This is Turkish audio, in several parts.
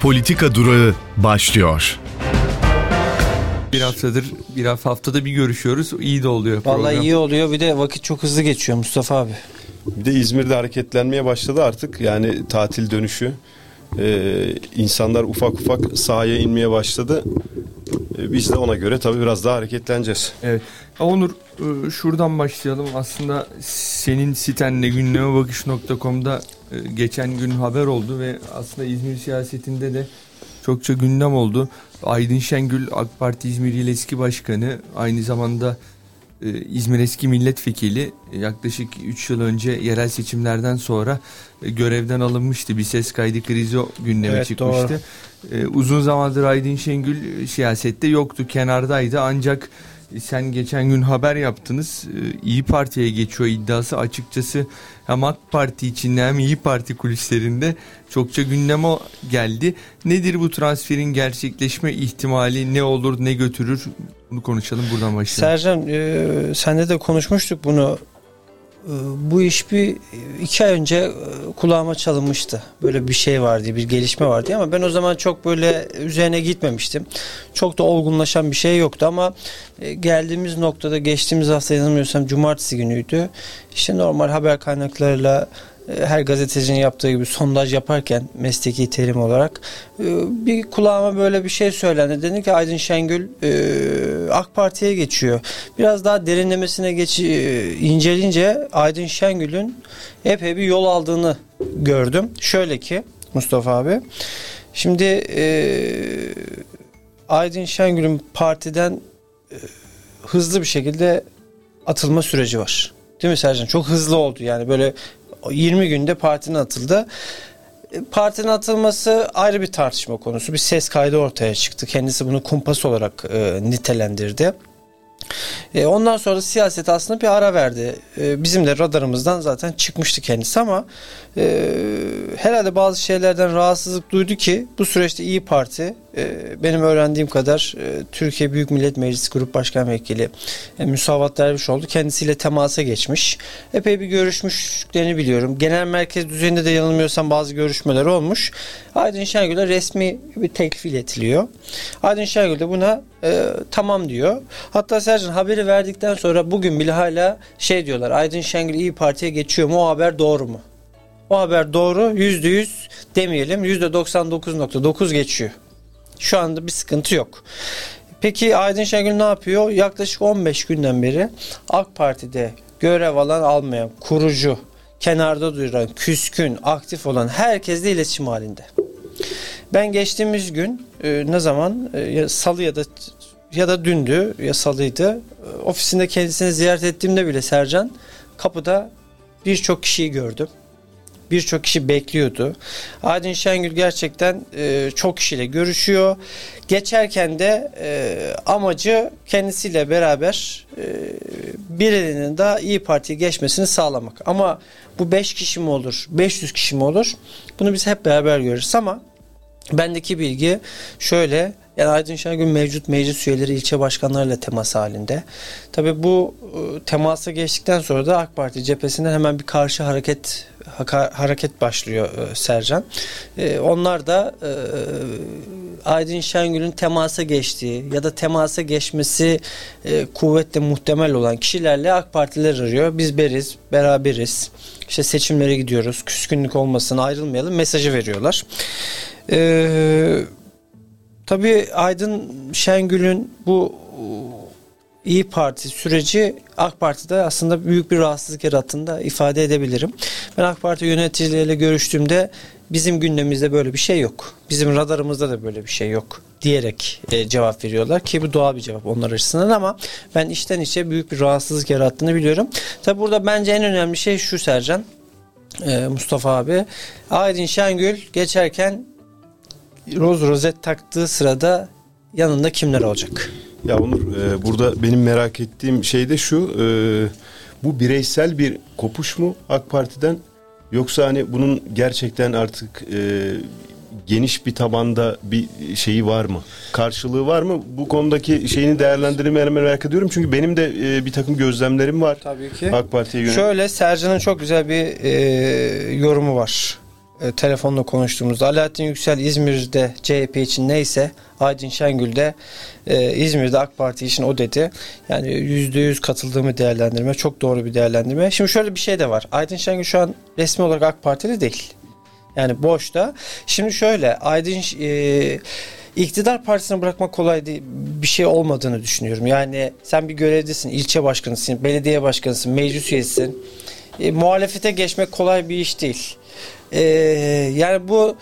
Politika Durağı başlıyor. Bir haftadır, bir haftada bir görüşüyoruz. İyi de oluyor Vallahi program. iyi oluyor. Bir de vakit çok hızlı geçiyor Mustafa abi. Bir de İzmir'de hareketlenmeye başladı artık. Yani tatil dönüşü. Ee, insanlar ufak ufak sahaya inmeye başladı. Ee, biz de ona göre tabii biraz daha hareketleneceğiz. Evet. Onur e, şuradan başlayalım. Aslında senin sitenle günlemebakış.com'da e, geçen gün haber oldu ve aslında İzmir siyasetinde de çokça gündem oldu. Aydın Şengül AK Parti İzmir İl eski başkanı aynı zamanda e, İzmir eski milletvekili yaklaşık 3 yıl önce yerel seçimlerden sonra e, görevden alınmıştı. Bir ses kaydı krizi gündeme Evet, çıkmıştı. E, uzun zamandır Aydın Şengül siyasette yoktu, kenardaydı ancak sen geçen gün haber yaptınız. E, İyi Parti'ye geçiyor iddiası açıkçası hem AK Parti içinde hem İyi Parti kulislerinde çokça gündeme geldi. Nedir bu transferin gerçekleşme ihtimali? Ne olur, ne götürür? Bunu konuşalım buradan başlayalım. Sercan e, senle de konuşmuştuk bunu. E, bu iş bir iki ay önce e, kulağıma çalınmıştı. Böyle bir şey vardı, bir gelişme vardı ama ben o zaman çok böyle üzerine gitmemiştim. Çok da olgunlaşan bir şey yoktu ama e, geldiğimiz noktada geçtiğimiz hafta yanılmıyorsam cumartesi günüydü. İşte normal haber kaynaklarıyla e, her gazetecinin yaptığı gibi sondaj yaparken mesleki terim olarak e, bir kulağıma böyle bir şey söylendi. Dedi ki Aydın Şengül e, AK Parti'ye geçiyor. Biraz daha derinlemesine geç e, inceleyince Aydın Şengül'ün epey bir yol aldığını gördüm. Şöyle ki Mustafa abi. Şimdi e, Aydın Şengül'ün partiden e, hızlı bir şekilde atılma süreci var. Değil mi Sercan? Çok hızlı oldu yani böyle 20 günde partinin atıldı. E, Partinin atılması ayrı bir tartışma konusu. Bir ses kaydı ortaya çıktı. Kendisi bunu kumpas olarak e, nitelendirdi. E, ondan sonra siyaset aslında bir ara verdi. E, bizim de radarımızdan zaten çıkmıştı kendisi ama e, herhalde bazı şeylerden rahatsızlık duydu ki bu süreçte İyi Parti benim öğrendiğim kadar e, Türkiye Büyük Millet Meclisi Grup Başkan Vekili e, Müsavat Dervişoğlu kendisiyle temasa geçmiş. Epey bir görüşmüşlerini biliyorum. Genel merkez düzeyinde de yanılmıyorsam bazı görüşmeler olmuş. Aydın Şengül'e resmi bir teklif iletiliyor. Aydın Şengül de buna e, tamam diyor. Hatta Sercan haberi verdikten sonra bugün bile hala şey diyorlar. Aydın Şengül İyi Parti'ye geçiyor mu? O haber doğru mu? O haber doğru. Yüzde yüz demeyelim. Yüzde 99.9 geçiyor. Şu anda bir sıkıntı yok. Peki Aydın Şengül ne yapıyor? Yaklaşık 15 günden beri AK Parti'de görev alan almayan, kurucu, kenarda duran, küskün, aktif olan herkesle iletişim halinde. Ben geçtiğimiz gün e, ne zaman e, ya salı ya da ya da dündü ya salıydı. E, ofisinde kendisini ziyaret ettiğimde bile Sercan kapıda birçok kişiyi gördüm. Birçok kişi bekliyordu. Aydın Şengül gerçekten e, çok kişiyle görüşüyor. Geçerken de e, amacı kendisiyle beraber e, birinin daha iyi Parti'ye geçmesini sağlamak. Ama bu 5 kişi mi olur, 500 kişi mi olur? Bunu biz hep beraber görürüz ama Bendeki bilgi şöyle. Yani Aydın Şengül mevcut meclis üyeleri ilçe başkanlarıyla temas halinde. Tabii bu e, temasa geçtikten sonra da AK Parti cephesinden hemen bir karşı hareket hareket başlıyor e, Sercan. E, onlar da e, Aydın Şengül'ün temasa geçtiği ya da temasa geçmesi e, kuvvetle muhtemel olan kişilerle AK Partiler arıyor. Biz beriz, beraberiz. İşte seçimlere gidiyoruz. Küskünlük olmasın, ayrılmayalım mesajı veriyorlar. Ee, tabii Aydın Şengül'ün bu İyi Parti süreci AK Parti'de aslında büyük bir rahatsızlık yarattığını ifade edebilirim. Ben AK Parti yöneticileriyle görüştüğümde bizim gündemimizde böyle bir şey yok. Bizim radarımızda da böyle bir şey yok diyerek e, cevap veriyorlar ki bu doğal bir cevap onlar açısından ama ben içten içe büyük bir rahatsızlık yarattığını biliyorum. Tabi burada bence en önemli şey şu Sercan e, Mustafa abi Aydın Şengül geçerken roz rozet taktığı sırada yanında kimler olacak? Ya Onur e, burada benim merak ettiğim şey de şu. e, bu bireysel bir kopuş mu AK Parti'den yoksa hani bunun gerçekten artık e, geniş bir tabanda bir şeyi var mı? Karşılığı var mı? Bu konudaki şeyini değerlendirmeyi merak ediyorum. Çünkü benim de e, bir takım gözlemlerim var. Tabii ki. AK Parti'ye yönelik. Şöyle Sercan'ın çok güzel bir e, yorumu var. E, telefonla konuştuğumuzda Alaaddin Yüksel İzmir'de CHP için neyse Aydın Şengül de e, İzmir'de AK Parti için o dedi. Yani %100 katıldığımı değerlendirme çok doğru bir değerlendirme. Şimdi şöyle bir şey de var. Aydın Şengül şu an resmi olarak AK Partili değil. Yani boşta. Şimdi şöyle Aydın e, iktidar partisini bırakmak kolay değil, bir şey olmadığını düşünüyorum. Yani sen bir görevdesin, ilçe başkanısın, belediye başkanısın, meclis üyesisin. E, muhalefete geçmek kolay bir iş değil. E, yani bu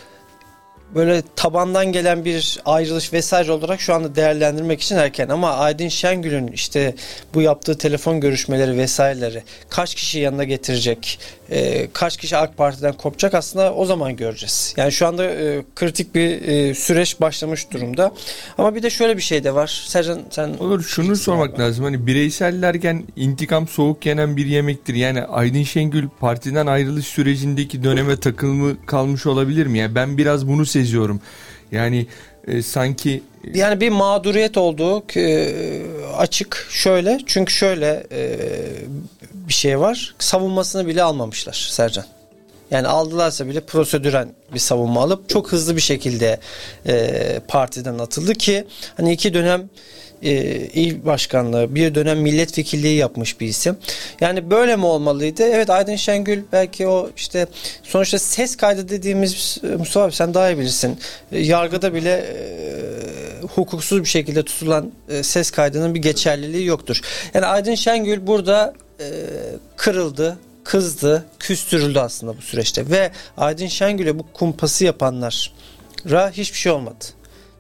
böyle tabandan gelen bir ayrılış vesaire olarak şu anda değerlendirmek için erken ama Aydın Şengül'ün işte bu yaptığı telefon görüşmeleri vesaireleri kaç kişi yanına getirecek e, kaç kişi AK Parti'den kopacak aslında o zaman göreceğiz. Yani şu anda e, kritik bir e, süreç başlamış durumda ama bir de şöyle bir şey de var Sercan sen Olur şunu sormak lazım. Hani bireysel derken intikam soğuk yenen bir yemektir. Yani Aydın Şengül partiden ayrılış sürecindeki döneme takılımı kalmış olabilir mi? Yani ben biraz bunu seziyorum. Yani e, sanki Yani bir mağduriyet olduğu e, açık şöyle çünkü şöyle e, bir şey var savunmasını bile almamışlar Sercan. Yani aldılarsa bile prosedüren bir savunma alıp çok hızlı bir şekilde e, partiden atıldı ki hani iki dönem e, il başkanlığı bir dönem milletvekilliği yapmış bir isim. Yani böyle mi olmalıydı? Evet Aydın Şengül belki o işte sonuçta ses kaydı dediğimiz Mustafa abi sen daha iyi bilirsin. E, Yargıda bile e, hukuksuz bir şekilde tutulan e, ses kaydının bir geçerliliği yoktur. Yani Aydın Şengül burada e, kırıldı, kızdı, küstürüldü aslında bu süreçte ve Aydın Şengül'e bu kumpası yapanlara hiçbir şey olmadı.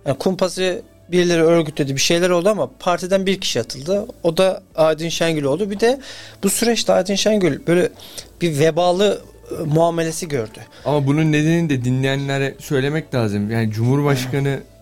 Yani kumpası birileri örgütledi bir şeyler oldu ama partiden bir kişi atıldı. O da Aydın Şengül oldu. Bir de bu süreçte Aydın Şengül böyle bir vebalı e, muamelesi gördü. ama bunun nedenini de dinleyenlere söylemek lazım. Yani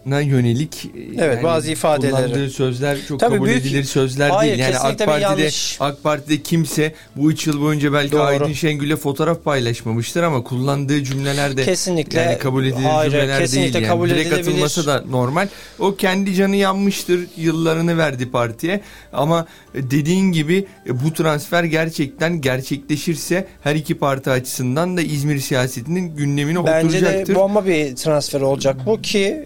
Cumhurbaşkanı'na yönelik e, Evet, yani bazı ifadeleri. kullandığı sözler çok Tabii kabul büyük- edilir sözler Hayır, değil. Yani AK Parti'de yanlış. AK Parti'de kimse bu üç yıl boyunca belki Doğru. Aydın Şengül'le fotoğraf paylaşmamıştır ama kullandığı cümleler de Kesinlikle yani kabul edilir hayır, cümleler kesinlikle değil. Yani. kabul Direkt edilebilir. atılması da normal. O kendi canı yanmıştır. Yıllarını verdi partiye. Ama dediğin gibi e, bu transfer gerçekten gerçekleşirse her iki parti açısından da İzmir siyasetinin gündemine Bence oturacaktır. de bomba bir transfer olacak bu ki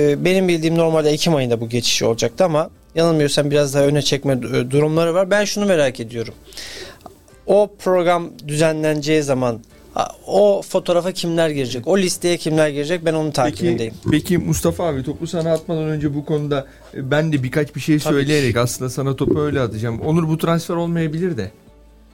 e, benim bildiğim normalde Ekim ayında bu geçiş olacaktı ama yanılmıyorsam biraz daha öne çekme e, durumları var. Ben şunu merak ediyorum. O program düzenleneceği zaman o fotoğrafa kimler girecek? O listeye kimler girecek? Ben onun Peki, takibindeyim. peki Mustafa abi topu sana atmadan önce bu konuda e, ben de birkaç bir şey Tabii söyleyerek aslında sana topu öyle atacağım. Onur bu transfer olmayabilir de.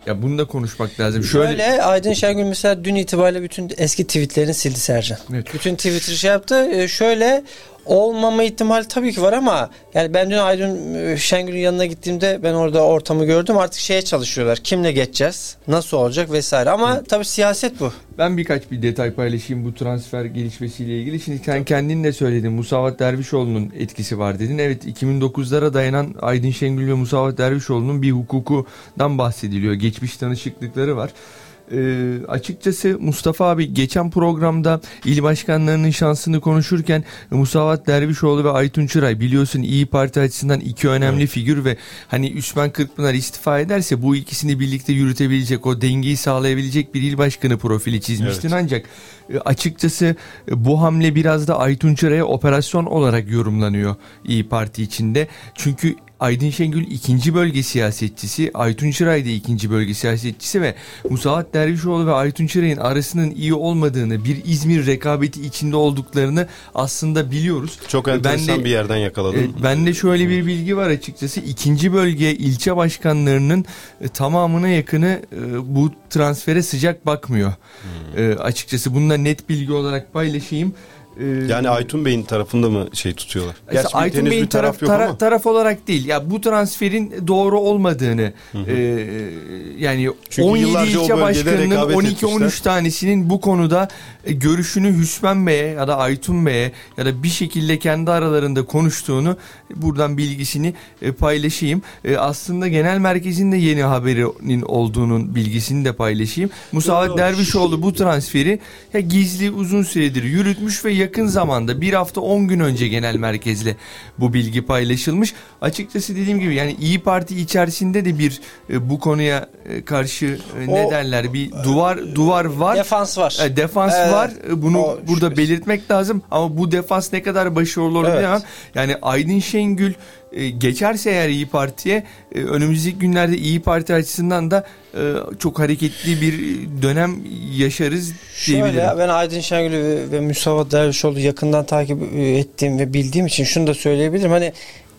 Ya bunu da konuşmak lazım. Şöyle, Şöyle Aydın Şengül mesela dün itibariyle bütün eski tweetlerini sildi Sercan. Evet. Bütün Twitter şey yaptı. Ee, şöyle olmama ihtimali tabii ki var ama yani ben dün Aydın e, Şengül'ün yanına gittiğimde ben orada ortamı gördüm. Artık şeye çalışıyorlar. Kimle geçeceğiz? Nasıl olacak vesaire. Ama tabii siyaset bu. Ben birkaç bir detay paylaşayım bu transfer gelişmesiyle ilgili. Şimdi sen kendin de söyledin. Musavat Dervişoğlu'nun etkisi var dedin. Evet 2009'lara dayanan Aydın Şengül ve Musavat Dervişoğlu'nun bir hukukundan bahsediliyor. Geçmiş tanışıklıkları var. Ee, açıkçası Mustafa abi geçen programda il başkanlarının şansını konuşurken Musavat Dervişoğlu ve Aytun Çıray biliyorsun İyi Parti açısından iki önemli figür ve hani Üsmen Kırkpınar istifa ederse bu ikisini birlikte yürütebilecek o dengeyi sağlayabilecek bir il başkanı profili çizmiştin Evet. ancak e, açıkçası e, bu hamle biraz da Aytun Çıray'a operasyon olarak yorumlanıyor İyi Parti içinde. Çünkü Aydın Şengül ikinci bölge siyasetçisi, Aytun Çıray da ikinci bölge siyasetçisi ve Musavat Dervişoğlu ve Aytun Çıray'ın arasının iyi olmadığını, bir İzmir rekabeti içinde olduklarını aslında biliyoruz. Çok Ben enteresan de- bir yerden yakaladım. Evet, bende şöyle bir bilgi var açıkçası. İkinci bölge ilçe başkanlarının e, tamamına yakını e, bu transfere sıcak bakmıyor. E, açıkçası bunu da net bilgi olarak paylaşayım. E, Yani Aytun Bey'in tarafında mı şey tutuyorlar? Gerçi Aytun Bey'in bir taraf taraf, yok tara- ama. taraf olarak değil. Ya bu transferin doğru olmadığını e, yani Çünkü 17 yıllarca o ilçe başkanının rekabet 12-13 etmişler. tanesinin bu konuda e, görüşünü Hüsmen Bey'e ya da Aytun Bey'e ya da bir şekilde kendi aralarında konuştuğunu buradan bilgisini e, paylaşayım. E, aslında genel merkezin de yeni haberinin olduğunun bilgisini de paylaşayım. Doğru. Dervişoğlu bu transferi ya gizli uzun süredir yürütmüş ve yakın zamanda bir hafta 10 gün önce genel merkezle bu bilgi paylaşılmış. Açıkçası dediğim gibi yani İyi Parti içerisinde de bir e, bu konuya e, karşı e, ne O- derler bir duvar duvar var. Defans var. E, Defans Evet. var. E, Bunu O burada şüphesiz. belirtmek lazım. Ama bu defans ne kadar başarılı olur Evet. bilemem. Yani Aydın Şengül e, geçerse eğer İyi Parti'ye e, önümüzdeki günlerde İyi Parti açısından da e, çok hareketli bir dönem yaşarız diyebilirim. Şöyle ben Aydın Şengül'ü ve, ve Mustafa Dervişoğlu yakından takip ettiğim ve bildiğim için şunu da söyleyebilirim. Hani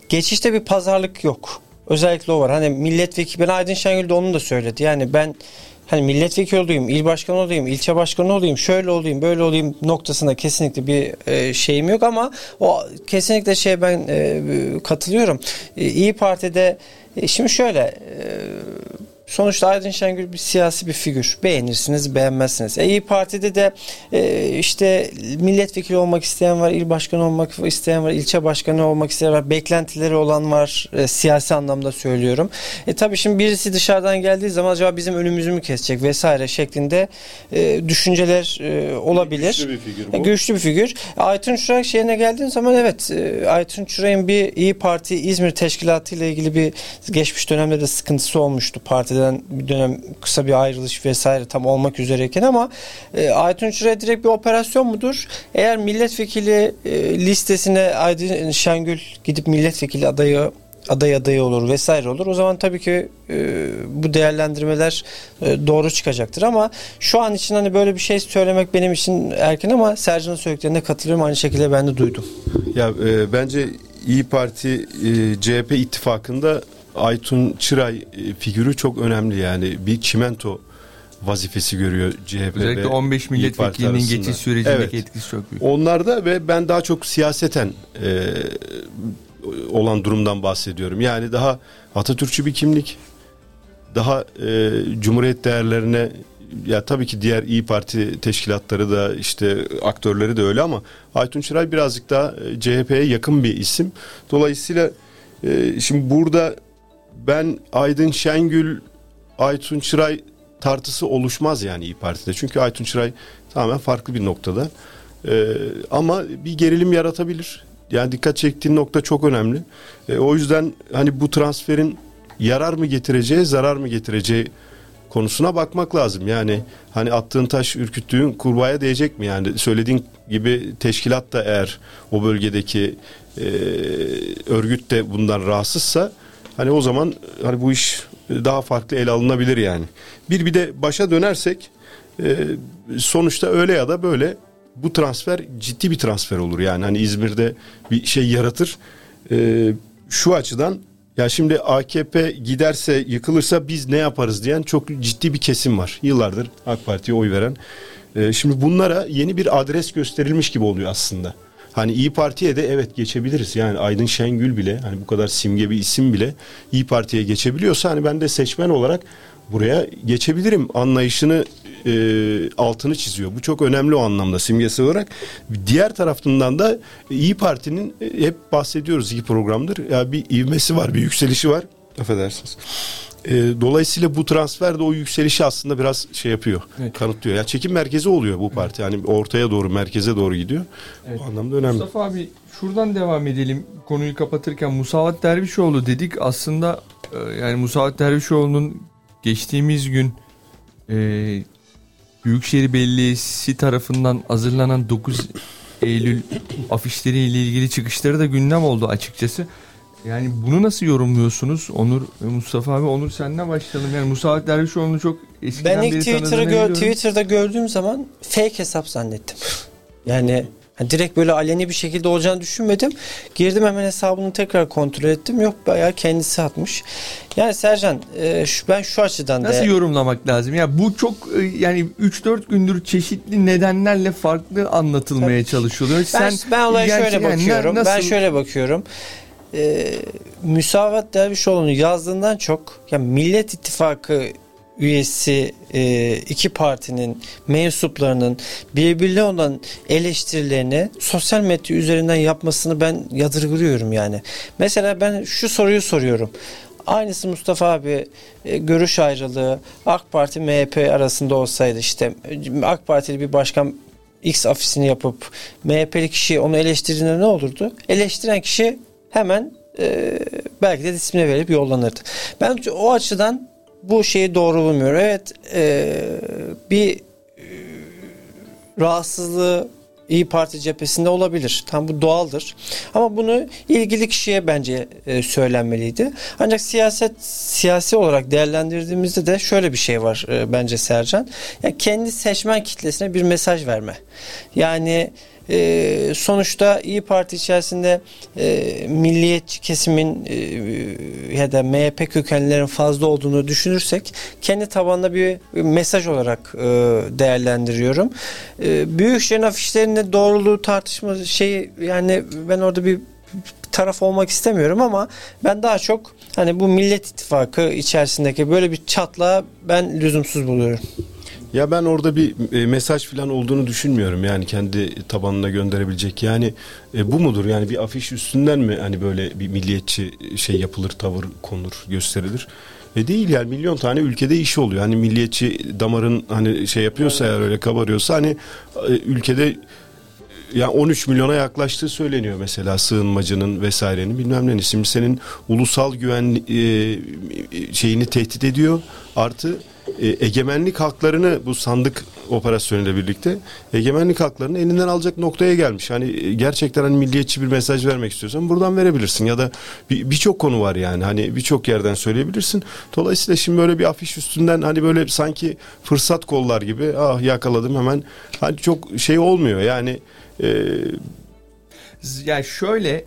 geçişte bir pazarlık yok. Özellikle o var. Hani milletvekili ben Aydın Şengül de onu da söyledi. Yani ben hani milletvekili olayım, il başkanı olayım, ilçe başkanı olayım, şöyle olayım, böyle olayım noktasında kesinlikle bir e, şeyim yok ama o kesinlikle şey ben e, katılıyorum. E, İyi Parti'de e, şimdi şöyle e, Sonuçta Aydın Şengül bir siyasi bir figür. Beğenirsiniz, beğenmezsiniz. E, İyi Parti'de de e, işte milletvekili olmak isteyen var, il başkanı olmak isteyen var, ilçe başkanı olmak isteyen var, beklentileri olan var e, siyasi anlamda söylüyorum. E tabii şimdi birisi dışarıdan geldiği zaman acaba bizim önümüzü mü kesecek vesaire şeklinde e, düşünceler e, olabilir. Güçlü bir figür E, bu. Güçlü bir figür. Aytun Çırak şeyine geldiğin zaman evet e, Aytun Çırak'ın bir İyi Parti İzmir Teşkilatı ile ilgili bir geçmiş dönemde de sıkıntısı olmuştu. Partiden bir dönem kısa bir ayrılış vesaire tam olmak üzereyken ama e, Aytun Çırak'a direkt bir operasyon mudur? Eğer milletvekili e, listesine Aydın Şengül gidip milletvekili adayı aday adayı olur vesaire olur. O zaman tabii ki e, bu değerlendirmeler e, doğru çıkacaktır ama şu an için hani böyle bir şey söylemek benim için erken ama Sercan'ın söylediklerine katılıyorum. Aynı şekilde ben de duydum. Ya e, bence İyi Parti e, CHP ittifakında Aytun Çıray e, figürü çok önemli yani bir çimento vazifesi görüyor CHP Özellikle ve 15 İYİ Parti milletvekilinin geçiş sürecindeki Evet. etkisi çok büyük. Onlarda ve ben daha çok siyaseten e, olan durumdan bahsediyorum. Yani daha Atatürkçü bir kimlik, daha e, Cumhuriyet değerlerine ya tabii ki diğer İyi Parti teşkilatları da işte aktörleri de öyle ama Aytun Çıray birazcık daha e, CHP'ye yakın bir isim. Dolayısıyla e, şimdi burada ben Aydın Şengül, Aytun Çıray tartısı oluşmaz yani İyi Parti'de. Çünkü Aytun Çıray tamamen farklı bir noktada. Ee, ama bir gerilim yaratabilir. Yani dikkat çektiğin nokta çok önemli. Ee, o yüzden hani bu transferin yarar mı getireceği, zarar mı getireceği konusuna bakmak lazım. Yani hani attığın taş ürküttüğün kurbağaya değecek mi? Yani söylediğin gibi teşkilat da eğer o bölgedeki e, örgüt de bundan rahatsızsa hani o zaman hani bu iş daha farklı ele alınabilir yani. Bir bir de başa dönersek e, sonuçta öyle ya da böyle bu transfer ciddi bir transfer olur yani hani İzmir'de bir şey yaratır. E, şu açıdan ya şimdi AKP giderse yıkılırsa biz ne yaparız diyen çok ciddi bir kesim var. Yıllardır AK Parti'ye oy veren. E, şimdi bunlara yeni bir adres gösterilmiş gibi oluyor aslında. Hani İyi Parti'ye de evet geçebiliriz. Yani Aydın Şengül bile hani bu kadar simge bir isim bile İyi Parti'ye geçebiliyorsa hani ben de seçmen olarak buraya geçebilirim anlayışını e, altını çiziyor. Bu çok önemli o anlamda simgesi olarak. Diğer tarafından da İyi Parti'nin e, hep bahsediyoruz iki programdır. Ya bir ivmesi var, bir yükselişi var. Affedersiniz. E, dolayısıyla bu transfer de o yükselişi aslında biraz şey yapıyor, Evet. kanıtlıyor. Ya çekim merkezi oluyor bu parti. Yani ortaya doğru, merkeze doğru gidiyor. Evet. O anlamda önemli. Mustafa abi şuradan devam edelim. Konuyu kapatırken Musavat Dervişoğlu dedik. Aslında e, yani Musavat Dervişoğlu'nun geçtiğimiz gün e, Büyükşehir Belediyesi tarafından hazırlanan 9 Eylül afişleriyle ilgili çıkışları da gündem oldu açıkçası. Yani bunu nasıl yorumluyorsunuz Onur Mustafa abi? Onur senden başlayalım. Yani Musavat Dervişoğlu'nu çok eskiden Ben ilk tanıdığını gör. Twitter'da gördüğüm zaman fake hesap zannettim. Yani hani direkt böyle aleni bir şekilde olacağını düşünmedim. Girdim hemen hesabını tekrar kontrol ettim. Yok bayağı kendisi atmış. Yani Sercan e, şu, ben şu açıdan Nasıl da yorumlamak lazım? Ya bu çok e, yani 3-4 gündür çeşitli nedenlerle farklı anlatılmaya çalışılıyor. ben, Sen ben olaya şöyle yani bakıyorum. Ben nasıl- şöyle bakıyorum. Ee, Müsavat Dervişoğlu'nu yazdığından çok ya Millet İttifakı üyesi e, iki partinin mensuplarının birbirine olan eleştirilerini sosyal medya üzerinden yapmasını ben yadırgıyorum yani. Mesela ben şu soruyu soruyorum. Aynısı Mustafa abi e, görüş ayrılığı AK Parti MHP arasında olsaydı işte AK Partili bir başkan X afisini yapıp MHP'li kişi onu eleştirdiğinde ne olurdu? Eleştiren kişi hemen e, belki de disipline verip yollanırdı. Ben o açıdan bu şeyi doğru bulmuyorum. Evet e, bir e, rahatsızlığı İyi Parti cephesinde olabilir. Tam bu doğaldır. Ama bunu ilgili kişiye bence e, söylenmeliydi. Ancak siyaset siyasi olarak değerlendirdiğimizde de şöyle bir şey var e, bence Sercan. Yani kendi seçmen kitlesine bir mesaj verme. Yani e, sonuçta İyi Parti içerisinde e, milliyetçi kesimin e, ya da MHP kökenlilerin fazla olduğunu düşünürsek kendi tabanında bir mesaj olarak e, değerlendiriyorum. E, Büyükşehir'in afişlerinde doğruluğu tartışma şey yani ben orada bir taraf olmak istemiyorum ama ben daha çok hani bu Millet İttifakı içerisindeki böyle bir çatla ben lüzumsuz buluyorum. Ya ben orada bir e, mesaj falan olduğunu düşünmüyorum yani kendi tabanına gönderebilecek. Yani e, bu mudur yani bir afiş üstünden mi hani böyle bir milliyetçi şey yapılır, tavır konur, gösterilir? E değil yani milyon tane ülkede iş oluyor. Hani milliyetçi damarın hani şey yapıyorsa eğer öyle kabarıyorsa hani e, ülkede yani 13 milyona yaklaştığı söyleniyor mesela sığınmacının vesairenin bilmem ne. Şimdi senin ulusal güven e, şeyini tehdit ediyor. Artı e, egemenlik haklarını bu sandık operasyonuyla birlikte egemenlik haklarını elinden alacak noktaya gelmiş. Hani e, gerçekten hani milliyetçi bir mesaj vermek istiyorsan buradan verebilirsin ya da birçok bir konu var yani hani birçok yerden söyleyebilirsin. Dolayısıyla şimdi böyle bir afiş üstünden hani böyle sanki fırsat kollar gibi ah yakaladım hemen hani çok şey olmuyor yani e, yani şöyle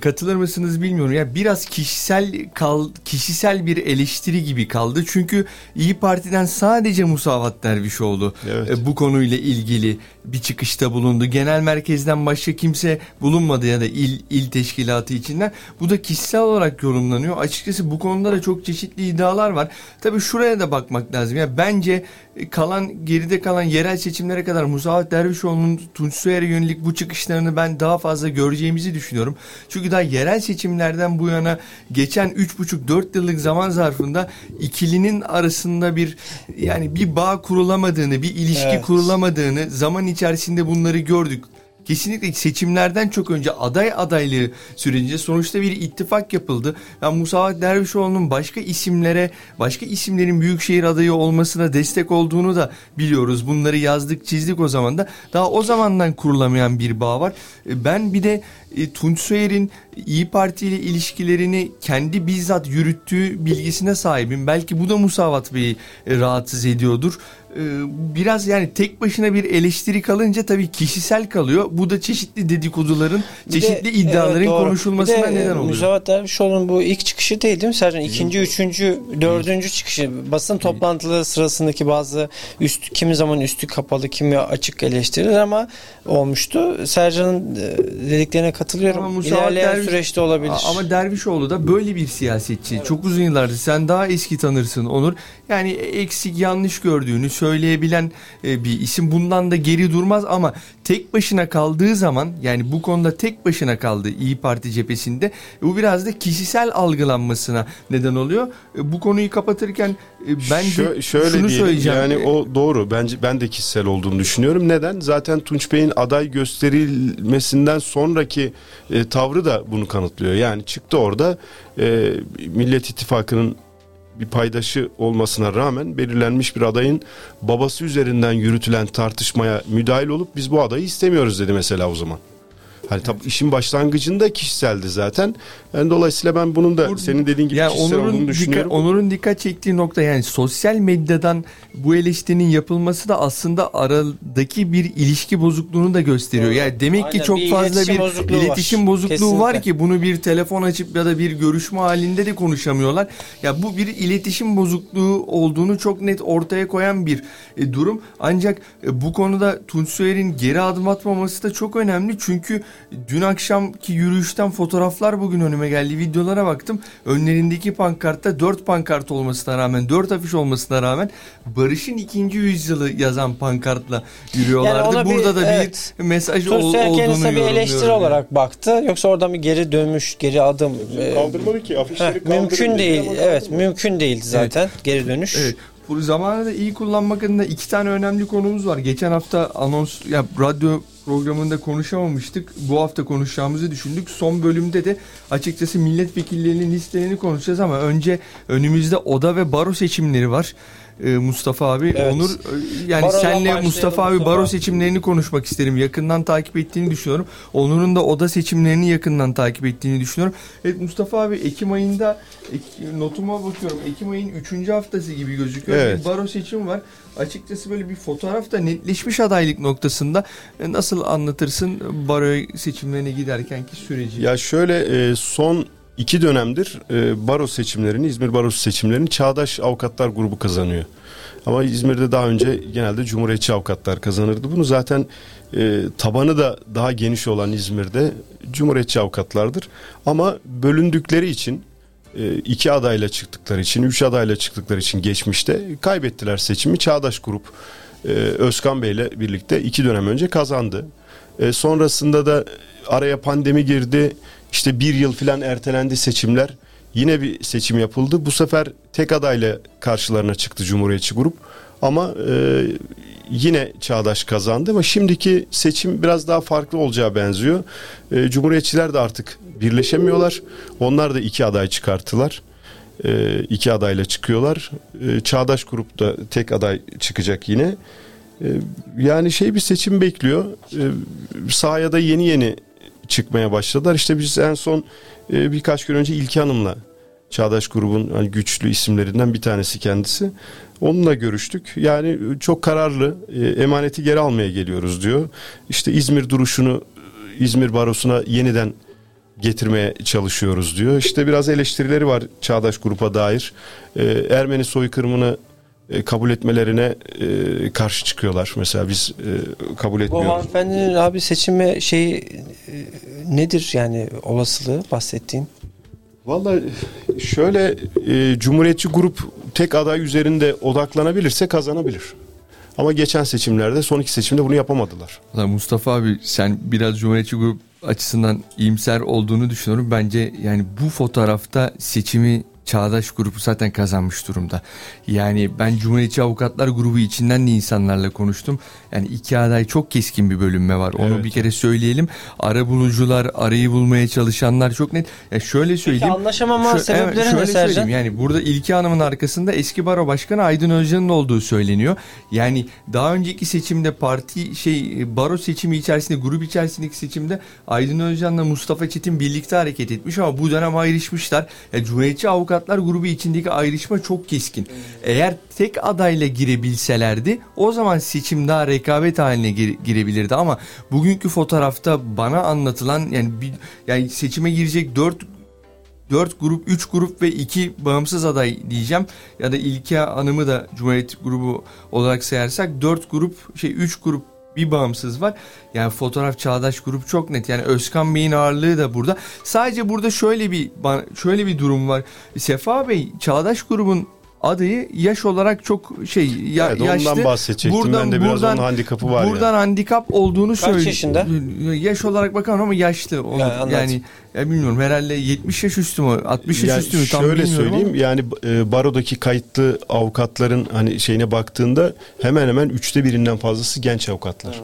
katılır mısınız bilmiyorum. Ya biraz kişisel kal kişisel bir eleştiri gibi kaldı. Çünkü İyi Parti'den sadece Musavat Dervişoğlu evet. e, bu konuyla ilgili bir çıkışta bulundu. Genel merkezden başka kimse bulunmadı ya da il il teşkilatı içinden. Bu da kişisel olarak yorumlanıyor. Açıkçası bu konuda da çok çeşitli iddialar var. Tabii şuraya da bakmak lazım. Ya bence kalan geride kalan yerel seçimlere kadar Musavat Dervişoğlu'nun Tunç Soyer'e yönelik bu çıkışlarını ben daha fazla göreceğimizi düşünüyorum. Çünkü daha yerel seçimlerden bu yana geçen 3,5-4 yıllık zaman zarfında ikilinin arasında bir yani bir bağ kurulamadığını, bir ilişki evet. kurulamadığını zaman içerisinde bunları gördük kesinlikle seçimlerden çok önce aday adaylığı sürecince sonuçta bir ittifak yapıldı. Yani Musavat Dervişoğlu'nun başka isimlere, başka isimlerin büyükşehir adayı olmasına destek olduğunu da biliyoruz. Bunları yazdık, çizdik o zaman da. Daha o zamandan kurulamayan bir bağ var. E, ben bir de e, Tunç Soyer'in İyi Parti ile ilişkilerini kendi bizzat yürüttüğü bilgisine sahibim. Belki bu da Musavat Bey'i e, rahatsız ediyordur. E, biraz yani tek başına bir eleştiri kalınca tabii kişisel kalıyor. Bu da çeşitli dedikoduların, bir çeşitli de, iddiaların evet, konuşulmasına de, neden oluyor. Musavat Dervişoğlu'nun bu ilk çıkışı değil değil mi Sercan? İkinci, üçüncü, dördüncü çıkışı. Basın toplantıları sırasındaki bazı üst, kimi zaman üstü kapalı, kimi açık eleştiriler ama olmuştu. Sercan'ın dediklerine katılıyorum. Ama İlerleyen Derviş, süreçte olabilir. Ama Dervişoğlu da böyle bir siyasetçi. Evet. Çok uzun yıllardır. Sen daha eski tanırsın Onur. Yani eksik yanlış gördüğünü söyleyebilen e, bir isim. Bundan da geri durmaz ama tek başına kaldığı zaman yani bu konuda tek başına kaldı İyi Parti cephesinde. Bu biraz da kişisel algılanmasına neden oluyor. E, bu konuyu kapatırken e, ben Şö- şöyle şunu diyelim, söyleyeceğim. Yani o doğru. Bence ben de kişisel olduğunu düşünüyorum. Neden? Zaten Tunç Bey'in aday gösterilmesinden sonraki e, tavrı da bunu kanıtlıyor. Yani çıktı orada e, Millet İttifakı'nın bir paydaşı olmasına rağmen belirlenmiş bir adayın babası üzerinden yürütülen tartışmaya müdahil olup biz bu adayı istemiyoruz dedi mesela o zaman. Hani tabii işin başlangıcında kişiseldi zaten. Yani dolayısıyla ben bunun da senin dediğin gibi yani kişisel Onur'un olduğunu düşünüyorum. Dikkat, Onur'un dikkat çektiği nokta yani sosyal medyadan bu eleştirinin yapılması da aslında aradaki bir ilişki bozukluğunu da gösteriyor. Yani demek Aynen, ki çok bir fazla bir bozukluğu iletişim var. bozukluğu Kesinlikle. var ki bunu bir telefon açıp ya da bir görüşme halinde de konuşamıyorlar. Ya bu bir iletişim bozukluğu olduğunu çok net ortaya koyan bir e, durum. Ancak e, bu konuda Tunç Soyer'in geri adım atmaması da çok önemli. Çünkü dün akşamki yürüyüşten fotoğraflar bugün önüme geldi. Videolara baktım. Önlerindeki pankartta dört pankart olmasına rağmen, dört afiş olmasına rağmen Barış'ın ikinci yüzyılı yazan pankartla yürüyorlardı. Yani Burada bir, da evet, bir mesaj ol, olduğunu kendisine bir eleştiri yani. olarak baktı. Yoksa oradan bir geri dönmüş, geri adım. Kaldırmadı ki afişleri Heh, Mümkün değil. Evet, mümkün değil zaten evet. geri dönüş. Evet. Bu zamanı da iyi kullanmak adına iki tane önemli konumuz var. Geçen hafta anons ya radyo programında konuşamamıştık. Bu hafta konuşacağımızı düşündük. Son bölümde de açıkçası milletvekillerinin listelerini konuşacağız ama önce önümüzde oda ve baro seçimleri var. Ee, Mustafa abi Evet. Onur e, yani Barodan senle Mustafa abi Mustafa. baro seçimlerini konuşmak isterim. Yakından takip ettiğini düşünüyorum. Onur'un da oda seçimlerini yakından takip ettiğini düşünüyorum. Evet Mustafa abi Ekim ayında ek- notuma bakıyorum. Ekim ayın 3. haftası gibi gözüküyor. Evet. Bir baro seçim var. Açıkçası böyle bir fotoğrafta netleşmiş adaylık noktasında e, nasıl anlatırsın baro seçimlerine giderkenki süreci? Ya şöyle e, son iki dönemdir e, baro seçimlerini, İzmir Barosu seçimlerini Çağdaş Avukatlar Grubu kazanıyor. Ama İzmir'de daha önce genelde Cumhuriyetçi avukatlar kazanırdı. Bunu zaten e, tabanı da daha geniş olan İzmir'de Cumhuriyetçi avukatlardır. Ama bölündükleri için e, iki adayla çıktıkları için, üç adayla çıktıkları için geçmişte kaybettiler seçimi. Çağdaş Grup e, Özkan Bey'le birlikte iki dönem önce kazandı. E, sonrasında da araya pandemi girdi. İşte bir yıl filan ertelendi seçimler. Yine bir seçim yapıldı. Bu sefer tek adayla karşılarına çıktı Cumhuriyetçi Grup. Ama e, yine Çağdaş kazandı ama şimdiki seçim biraz daha farklı olacağı benziyor. E, Cumhuriyetçiler de artık birleşemiyorlar. Onlar da iki aday çıkarttılar. E, iki adayla çıkıyorlar. E, Çağdaş Grup da tek aday çıkacak yine. E, yani şey bir seçim bekliyor. E, sahaya da yeni yeni çıkmaya başladılar. İşte biz en son e, birkaç gün önce İlki Hanım'la Çağdaş grubun hani güçlü isimlerinden bir tanesi kendisi. Onunla görüştük. Yani çok kararlı e, emaneti geri almaya geliyoruz diyor. İşte İzmir duruşunu e, İzmir barosuna yeniden getirmeye çalışıyoruz diyor. İşte biraz eleştirileri var Çağdaş grupa dair. E, Ermeni soykırımını e, kabul etmelerine e, karşı çıkıyorlar. Mesela biz e, kabul Bu etmiyoruz. hanımefendinin abi seçime şey e, nedir yani olasılığı bahsettiğin? Vallahi şöyle e, Cumhuriyetçi grup tek aday üzerinde odaklanabilirse kazanabilir. Ama geçen seçimlerde son iki seçimde bunu yapamadılar. Valla Mustafa abi sen biraz Cumhuriyetçi Grup açısından iyimser olduğunu düşünüyorum. Bence yani bu fotoğrafta seçimi Çağdaş grubu zaten kazanmış durumda. Yani ben Cumhuriyetçi Avukatlar grubu içinden de insanlarla konuştum. Yani iki aday çok keskin bir bölünme var. Onu Evet. bir kere söyleyelim. Ara bulucular, arayı bulmaya çalışanlar çok net. Ya şöyle Peki söyleyeyim. anlaşamama Şö- sebepleri evet, ne şöyle Sercan? söyleyeyim yani burada İlki Hanım'ın arkasında eski baro başkanı Aydın Özcan'ın olduğu söyleniyor. Yani daha önceki seçimde parti şey baro seçimi içerisinde grup içerisindeki seçimde Aydın Özcan'la Mustafa Çetin birlikte hareket etmiş ama bu dönem ayrışmışlar. Ya, Cumhuriyetçi Avukatlar grubu içindeki ayrışma çok keskin. Eğer tek adayla girebilselerdi o zaman seçim daha rekabet haline gire- girebilirdi ama bugünkü fotoğrafta bana anlatılan yani bir, yani seçime girecek 4 4 grup, 3 grup ve 2 bağımsız aday diyeceğim. Ya da İlke Hanım'ı da Cumhuriyet grubu olarak sayarsak 4 grup, şey 3 grup bir bağımsız var. Yani fotoğraf Çağdaş grup çok net. Yani Özkan Bey'in ağırlığı da burada. Sadece burada şöyle bir şöyle bir durum var. Sefa Bey Çağdaş grubun adayı yaş olarak çok şey ya, Evet, yaşlı. ondan bahsedecektim. ben de biraz onun handikapı var Buradan yani. handikap olduğunu söylüyor. yaşında? Yaş olarak bakamam ama yaşlı. Onu, Yani yani ya bilmiyorum herhalde 70 yaş üstü mü 60 yaş Yani üstü mü tam şöyle söyleyeyim ama. yani e, barodaki kayıtlı avukatların hani şeyine baktığında hemen hemen üçte birinden fazlası genç avukatlar.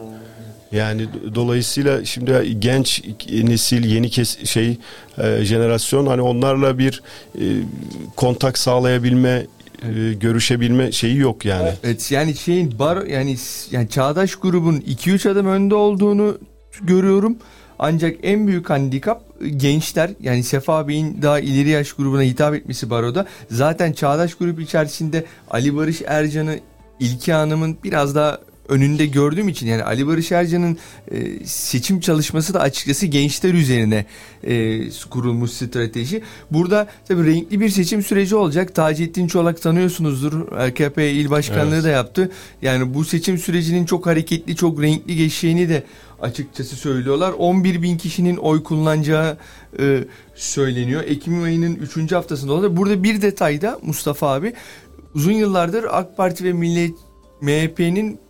Yani do- dolayısıyla şimdi genç nesil yeni kes şey e, jenerasyon hani onlarla bir e, kontak sağlayabilme e, görüşebilme şeyi yok yani. Evet yani şeyin bar yani yani Çağdaş grubun 2-3 adım önde olduğunu görüyorum. Ancak en büyük handikap gençler yani Sefa Bey'in daha ileri yaş grubuna hitap etmesi baroda. Zaten Çağdaş grup içerisinde Ali Barış Ercan'ı İlki Hanım'ın biraz daha önünde gördüğüm için yani Ali Barış Ercan'ın e, seçim çalışması da açıkçası gençler üzerine e, kurulmuş strateji. Burada tabii renkli bir seçim süreci olacak. Taceddin Çolak tanıyorsunuzdur. AKP il başkanlığı Evet. da yaptı. Yani bu seçim sürecinin çok hareketli, çok renkli geçeceğini de açıkçası söylüyorlar. 11 bin kişinin oy kullanacağı e, söyleniyor. Ekim ayının 3. haftasında olacak. Burada bir detayda Mustafa abi uzun yıllardır AK Parti ve Millet MHP'nin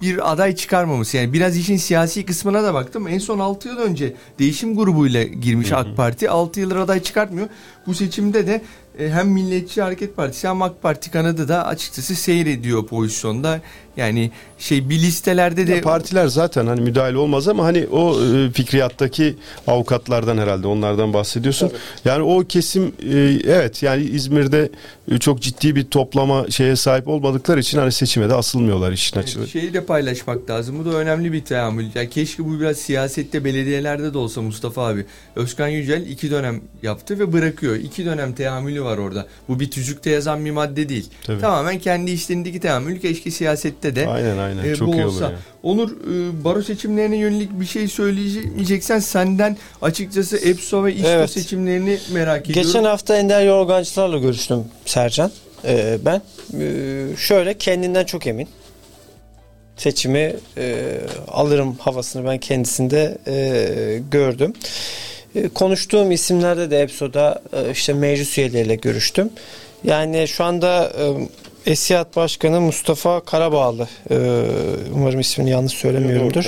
bir aday çıkarmaması. Yani biraz işin siyasi kısmına da baktım. En son 6 yıl önce değişim grubuyla girmiş Hı hı. AK Parti. 6 yıldır aday çıkartmıyor. Bu seçimde de e, hem Milliyetçi Hareket Partisi hem AK Parti kanadı da açıkçası seyrediyor pozisyonda. Yani şey bir listelerde de Ya partiler zaten hani müdahale olmaz ama hani o e, fikriyattaki avukatlardan herhalde onlardan bahsediyorsun. Yani o kesim e, evet yani İzmir'de e, çok ciddi bir toplama şeye sahip olmadıkları için hani seçime de asılmıyorlar işin açığı. Evet, şeyi de paylaşmak lazım. Bu da önemli bir teamül. Ya keşke bu biraz siyasette belediyelerde de olsa Mustafa abi. Özkan Yücel iki dönem yaptı ve bırakıyor. İki dönem teamülü var orada. Bu bir tüzükte yazan bir madde değil. Tabii. Tamamen kendi işlerindeki teamül. Keşke siyasette de Aynen aynen e, çok iyi olur yani. Onur e, baro seçimlerine yönelik bir şey söyleyeceksen senden açıkçası EPSO ve İSTO Evet. seçimlerini merak ediyorum. Geçen hafta Ender Yorgancılarla görüştüm Sercan. Ee, ben Ee, şöyle kendinden çok emin. Seçimi e, alırım havasını ben kendisinde e, gördüm. E, konuştuğum isimlerde de EPSO'da e, işte meclis üyeleriyle görüştüm. Yani şu anda e, Esiyat Başkanı Mustafa Karabağlı. E, umarım ismini yanlış söylemiyorumdur.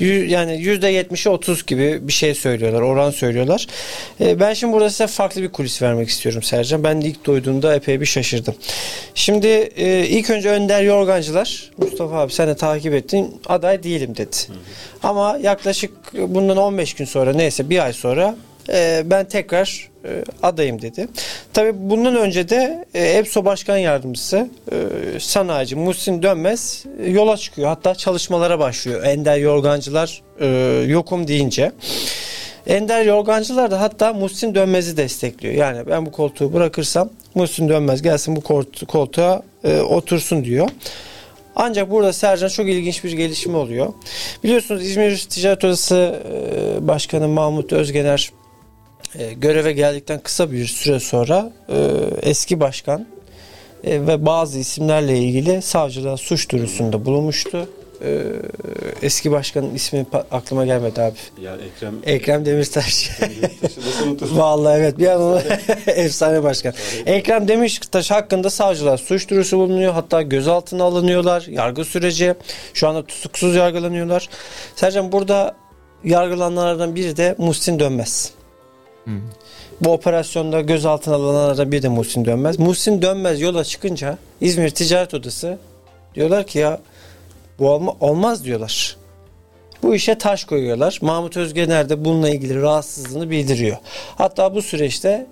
Yü- Yani %70'i 30 gibi bir şey söylüyorlar, oran söylüyorlar. E, ben şimdi burada size farklı bir kulis vermek istiyorum Sercan. Ben de ilk duyduğumda epey bir şaşırdım. Şimdi e, ilk önce Önder Yorgancılar, Mustafa abi sen de takip ettin, aday değilim dedi. Ama yaklaşık bundan 15 gün sonra neyse bir ay sonra e, ben tekrar e, adayım dedi. Tabii bundan önce de e, EPSO Başkan Yardımcısı e, sanayici Muhsin Dönmez e, yola çıkıyor. Hatta çalışmalara başlıyor. Ender Yorgancılar e, yokum deyince. Ender Yorgancılar da hatta Muhsin Dönmez'i destekliyor. Yani ben bu koltuğu bırakırsam Muhsin Dönmez gelsin bu koltuğa otursun diyor. Ancak burada Sercan çok ilginç bir gelişme oluyor. Biliyorsunuz İzmir Ticaret Odası Başkanı Mahmut Özgener e, göreve geldikten kısa bir süre sonra e, eski başkan e, ve bazı isimlerle ilgili savcılığa suç duyurusunda bulunmuştu. E, eski başkanın ismi aklıma gelmedi abi. Ya Ekrem Ekrem Demirtaş. Vallahi evet bir an onu efsane başkan. Ekrem Demirtaş hakkında savcılar suç duyurusu bulunuyor. Hatta gözaltına alınıyorlar. Yargı süreci. Şu anda tutuksuz yargılanıyorlar. Sercan burada yargılananlardan biri de Muhsin Dönmez. Bu operasyonda gözaltına alınanlardan biri de Muhsin Dönmez. Muhsin Dönmez yola çıkınca İzmir Ticaret Odası diyorlar ki ya bu olma, olmaz diyorlar. Bu işe taş koyuyorlar. Mahmut Özgener de bununla ilgili rahatsızlığını bildiriyor. Hatta bu süreçte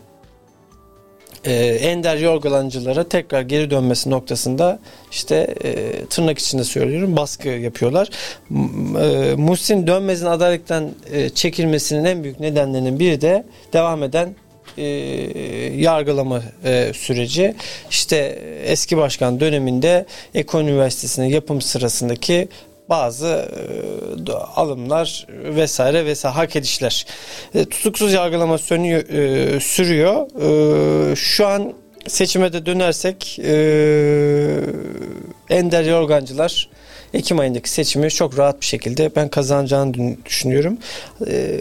e, ender yorgalancılara tekrar geri dönmesi noktasında işte e, tırnak içinde söylüyorum baskı yapıyorlar. E, Muhsin Dönmez'in adaylıktan e, çekilmesinin en büyük nedenlerinin biri de devam eden e, yargılama süreci. İşte eski başkan döneminde Eko Üniversitesi'nin yapım sırasındaki bazı e, alımlar vesaire vesaire hak edişler. E, tutuksuz yargılama sönüyor, e, sürüyor. E, şu an seçime de dönersek e, Ender Yorgancılar Ekim ayındaki seçimi çok rahat bir şekilde ben kazanacağını düşünüyorum. E,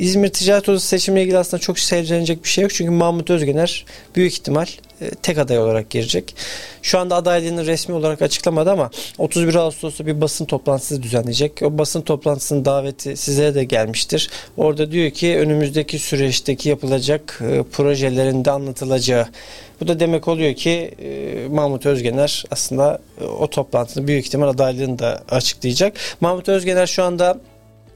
İzmir Ticaret Odası seçimiyle ilgili aslında çok sevcenecek bir şey yok. Çünkü Mahmut Özgener büyük ihtimal e, tek aday olarak girecek. Şu anda adaylığını resmi olarak açıklamadı ama 31 Ağustos'ta bir basın toplantısı düzenleyecek. O basın toplantısının daveti size de gelmiştir. Orada diyor ki önümüzdeki süreçteki yapılacak e, projelerin de anlatılacağı. Bu da demek oluyor ki e, Mahmut Özgener aslında o toplantının büyük ihtimal adaylığını da açıklayacak. Mahmut Özgener şu anda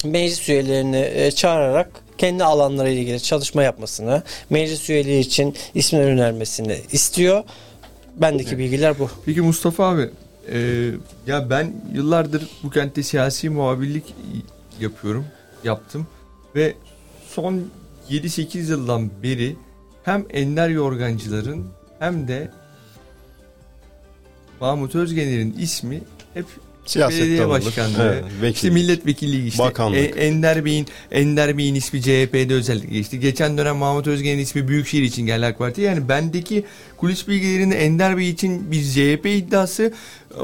meclis üyelerini e, çağırarak kendi alanları ile ilgili çalışma yapmasını, meclis üyeliği için isimler önermesini istiyor. Bendeki bilgiler bu. Peki Mustafa abi e, ya ben yıllardır bu kentte siyasi muhabirlik yapıyorum yaptım ve son 7-8 yıldan beri hem Ender Yorgancıların hem de Mahmut Özgener'in ismi hep Siyaset belediye başkanlığı, Evet, vekil. işte milletvekilliği işte Bakanlık. E, Ender Bey'in Ender Bey'in ismi CHP'de özellikle geçti. Geçen dönem Mahmut Özgener'in ismi Büyükşehir için geldi AK Parti. Yani bendeki kulis bilgilerinde Ender Bey için bir CHP iddiası,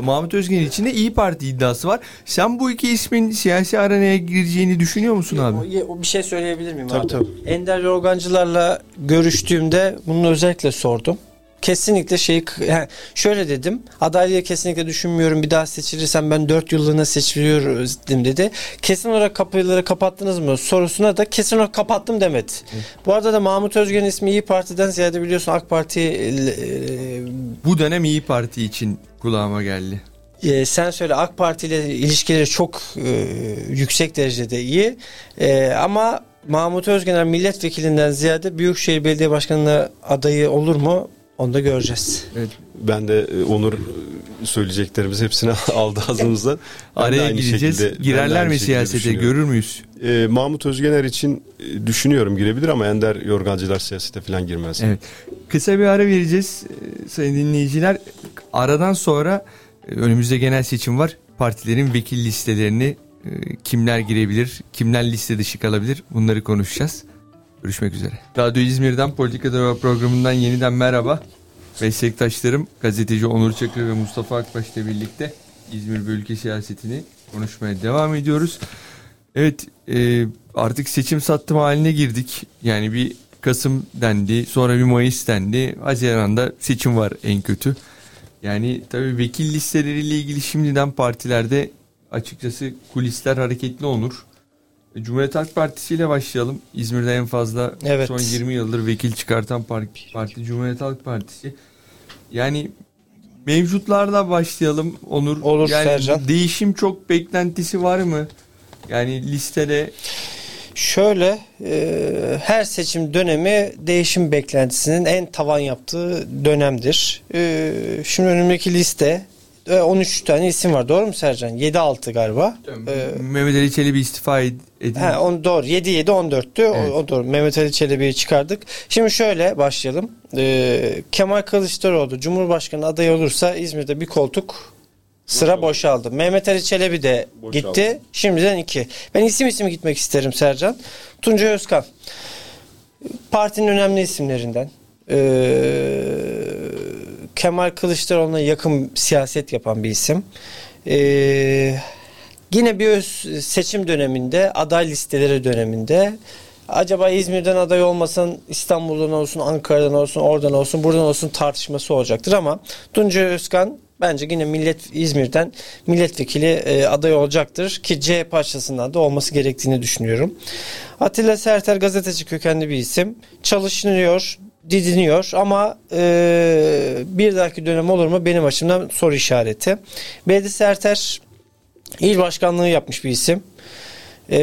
Mahmut Özgener için de İyi Parti iddiası var. Sen bu iki ismin siyasi aranaya gireceğini düşünüyor musun abi? O- Bir şey söyleyebilir miyim Tabii, abi? tabii. Ender Yorgancılarla görüştüğümde bunu özellikle sordum. Kesinlikle şeyi yani şöyle dedim. Adaylığı kesinlikle düşünmüyorum. Bir daha seçilirsem ben 4 yıllığına seçiliyorum dedi. Kesin olarak kapıları kapattınız mı sorusuna da kesin olarak kapattım demedi. Bu arada da Mahmut Özgen'in ismi İyi Parti'den ziyade biliyorsun AK Parti e, Bu dönem İyi Parti için kulağıma geldi. e, sen söyle AK Parti ile ilişkileri çok e, yüksek derecede iyi. E, ama Mahmut Özgener milletvekilinden ziyade Büyükşehir Belediye Başkanı'na adayı olur mu? Onu da göreceğiz. Ben de e, Onur söyleyeceklerimiz hepsini aldı ağzımızdan. Araya aynı gireceğiz. şekilde- Girerler mi siyasete görür müyüz? E, Mahmut Özgener için e, düşünüyorum girebilir ama Ender Yorgancılar siyasete falan girmez. Evet. Kısa bir ara vereceğiz e, sayın dinleyiciler. Aradan sonra önümüzde genel seçim var. Partilerin vekil listelerini kimler girebilir, kimler liste dışı kalabilir bunları konuşacağız. Görüşmek üzere. Radyo İzmir'den Politika Deva programından yeniden merhaba. Meslektaşlarım gazeteci Onur Çakır ve Mustafa Akbaş ile birlikte İzmir ve siyasetini konuşmaya devam ediyoruz. Evet e, artık seçim sattım haline girdik. Yani bir Kasım dendi sonra bir Mayıs dendi. Haziran'da seçim var en kötü. Yani tabii vekil listeleriyle ilgili şimdiden partilerde açıkçası kulisler hareketli olur. Cumhuriyet Halk Partisi ile başlayalım. İzmir'de en fazla Evet. son 20 yıldır vekil çıkartan par- parti Cumhuriyet Halk Partisi. Yani mevcutlarda başlayalım Onur. Olur, yani Sercan. değişim çok beklentisi var mı? Yani listede Şöyle e, her seçim dönemi değişim beklentisinin en tavan yaptığı dönemdir. E, şimdi önümdeki liste 13 tane isim var doğru mu Sercan? 7-6 galiba. E, Mehmet Ali Çelebi istifa ed- edildi. Ha, on, doğru 7 7 14'tü. Evet. O, o doğru. Mehmet Ali Çelebi'yi çıkardık. Şimdi şöyle başlayalım. Ee, Kemal Kılıçdaroğlu Cumhurbaşkanı adayı olursa İzmir'de bir koltuk sıra boşaldı. Mehmet Ali Çelebi de Boşaldı. gitti. Şimdiden iki. Ben isim isim gitmek isterim Sercan. Tuncay Özkan. Partinin önemli isimlerinden. Ee, Kemal Kılıçdaroğlu'na yakın siyaset yapan bir isim. Ee, Yine bir öz seçim döneminde, aday listeleri döneminde acaba İzmir'den aday olmasın, İstanbul'dan olsun, Ankara'dan olsun, oradan olsun, buradan olsun tartışması olacaktır ama Tuncay Özkan bence yine millet İzmir'den milletvekili e, aday olacaktır ki CHP açısından da olması gerektiğini düşünüyorum. Atilla Serter gazeteci kökenli bir isim. Çalışılıyor, didiniyor ama e, bir dahaki dönem olur mu benim açımdan soru işareti. Bedi Serter İl başkanlığı yapmış bir isim. Ee,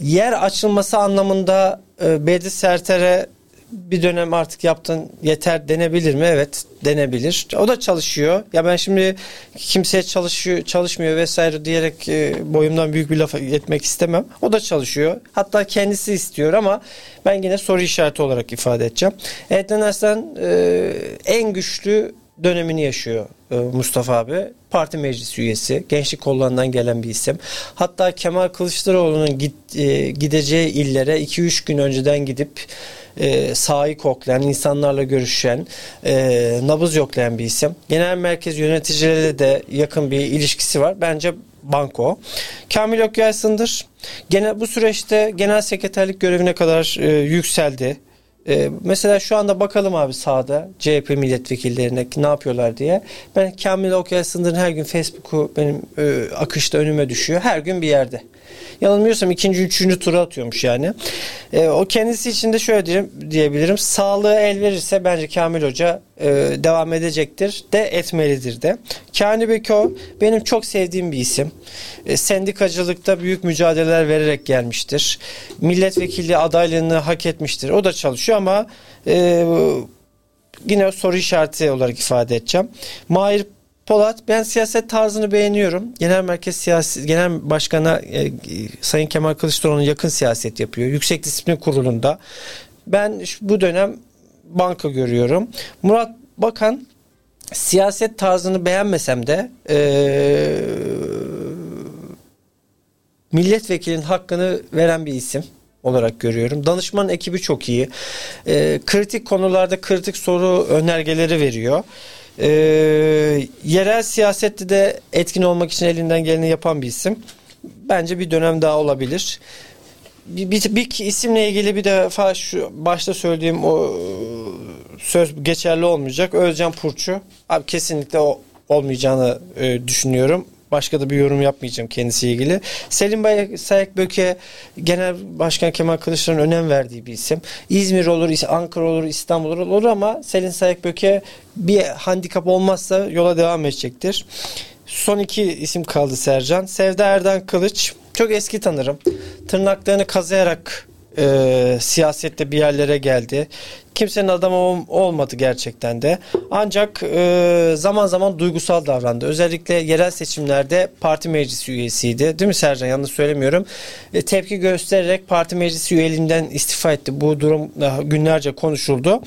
yer açılması anlamında e, Bedi Serter'e bir dönem artık yaptın yeter denebilir mi? Evet denebilir. O da çalışıyor. Ya ben şimdi kimseye çalışıyor, çalışmıyor vesaire diyerek e, boyumdan büyük bir laf etmek istemem. O da çalışıyor. Hatta kendisi istiyor ama ben yine soru işareti olarak ifade edeceğim. Ednan Arslan e, en güçlü dönemini yaşıyor e, Mustafa abi. Parti meclis üyesi. Gençlik kollarından gelen bir isim. Hatta Kemal Kılıçdaroğlu'nun git, e, gideceği illere 2-3 gün önceden gidip e, sahayı koklayan, insanlarla görüşen, e, nabız yoklayan bir isim. Genel merkez yöneticileriyle de yakın bir ilişkisi var. Bence banko. Kamil Ökyaysın'dır. Gene bu süreçte genel sekreterlik görevine kadar e, yükseldi. Ee, mesela şu anda bakalım abi sahada CHP milletvekillerine ne yapıyorlar diye. Ben Kamil Okyay Sındır'ın her gün Facebook'u benim e, akışta önüme düşüyor. Her gün bir yerde. Yanılmıyorsam ikinci, üçüncü tura atıyormuş yani. E, o kendisi için de şöyle diyeyim, diyebilirim. Sağlığı el verirse bence Kamil Hoca e, devam edecektir de etmelidir de. Kani Beko benim çok sevdiğim bir isim. E, sendikacılıkta büyük mücadeleler vererek gelmiştir. Milletvekili adaylığını hak etmiştir. O da çalışıyor ama e, yine soru işareti olarak ifade edeceğim. Mahir Polat ben siyaset tarzını beğeniyorum. Genel Merkez Siyasi Genel Başkan'a e, Sayın Kemal Kılıçdaroğlu'na yakın siyaset yapıyor. Yüksek Disiplin Kurulu'nda. Ben bu dönem banka görüyorum. Murat Bakan siyaset tarzını beğenmesem de e, milletvekilinin hakkını veren bir isim olarak görüyorum. Danışman ekibi çok iyi. E, kritik konularda kritik soru önergeleri veriyor. E, yerel siyasette de etkin olmak için elinden geleni yapan bir isim. Bence bir dönem daha olabilir. Bir, bir, bir isimle ilgili bir defa şu başta söylediğim o söz geçerli olmayacak. Özcan Purçu. Abi kesinlikle o olmayacağını e, düşünüyorum. Başka da bir yorum yapmayacağım kendisiyle ilgili. Selim Bay Sayık Böke Genel Başkan Kemal Kılıçdaroğlu'nun önem verdiği bir isim. İzmir olur, Ankara olur, İstanbul olur, olur ama Selim Sayık Böke bir handikap olmazsa yola devam edecektir. Son iki isim kaldı Sercan. Sevda Erdan Kılıç. Çok eski tanırım. Tırnaklarını kazıyarak e, siyasette bir yerlere geldi. Kimsenin adamı ol- olmadı gerçekten de. Ancak e, zaman zaman duygusal davrandı. Özellikle yerel seçimlerde parti meclisi üyesiydi. Değil mi Sercan? Yanlış söylemiyorum. E, tepki göstererek parti meclisi üyeliğinden istifa etti. Bu durum günlerce konuşuldu.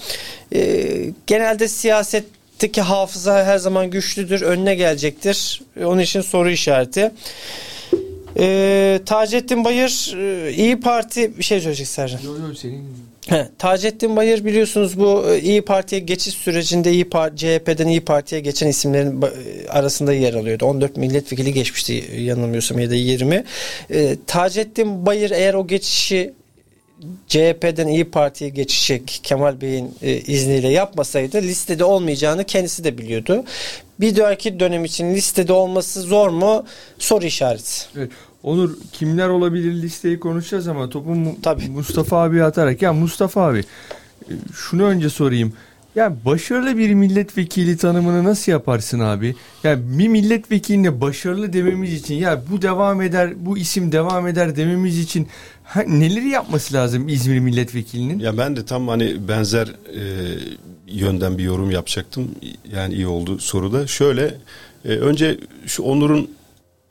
E, genelde siyasetteki hafıza her zaman güçlüdür. Önüne gelecektir. Onun için soru işareti. E, Taceddin Bayır e, İyi Parti bir şey söyleyecek Sercan. Yo yo senin He, Taceddin Bayır biliyorsunuz bu e, İyi Parti'ye geçiş sürecinde İyi Parti, CHP'den İyi Parti'ye geçen isimlerin e, arasında yer alıyordu. 14 milletvekili geçmişti yanılmıyorsam ya da 20. E, Taceddin Bayır eğer o geçişi CHP'den İyi Parti'ye geçişi Kemal Bey'in e, izniyle yapmasaydı listede olmayacağını kendisi de biliyordu. Bir dahaki dönem için listede olması zor mu? Soru işareti. Evet. Onur kimler olabilir listeyi konuşacağız ama topu Mu- Tabii. Mustafa abi atarak ya Mustafa abi e, şunu önce sorayım. Ya başarılı bir milletvekili tanımını nasıl yaparsın abi? Ya bir milletvekiline başarılı dememiz için ya bu devam eder, bu isim devam eder dememiz için ha, neleri yapması lazım İzmir milletvekilinin? Ya ben de tam hani benzer e, yönden bir yorum yapacaktım. Yani iyi oldu soruda. Şöyle e, önce şu Onur'un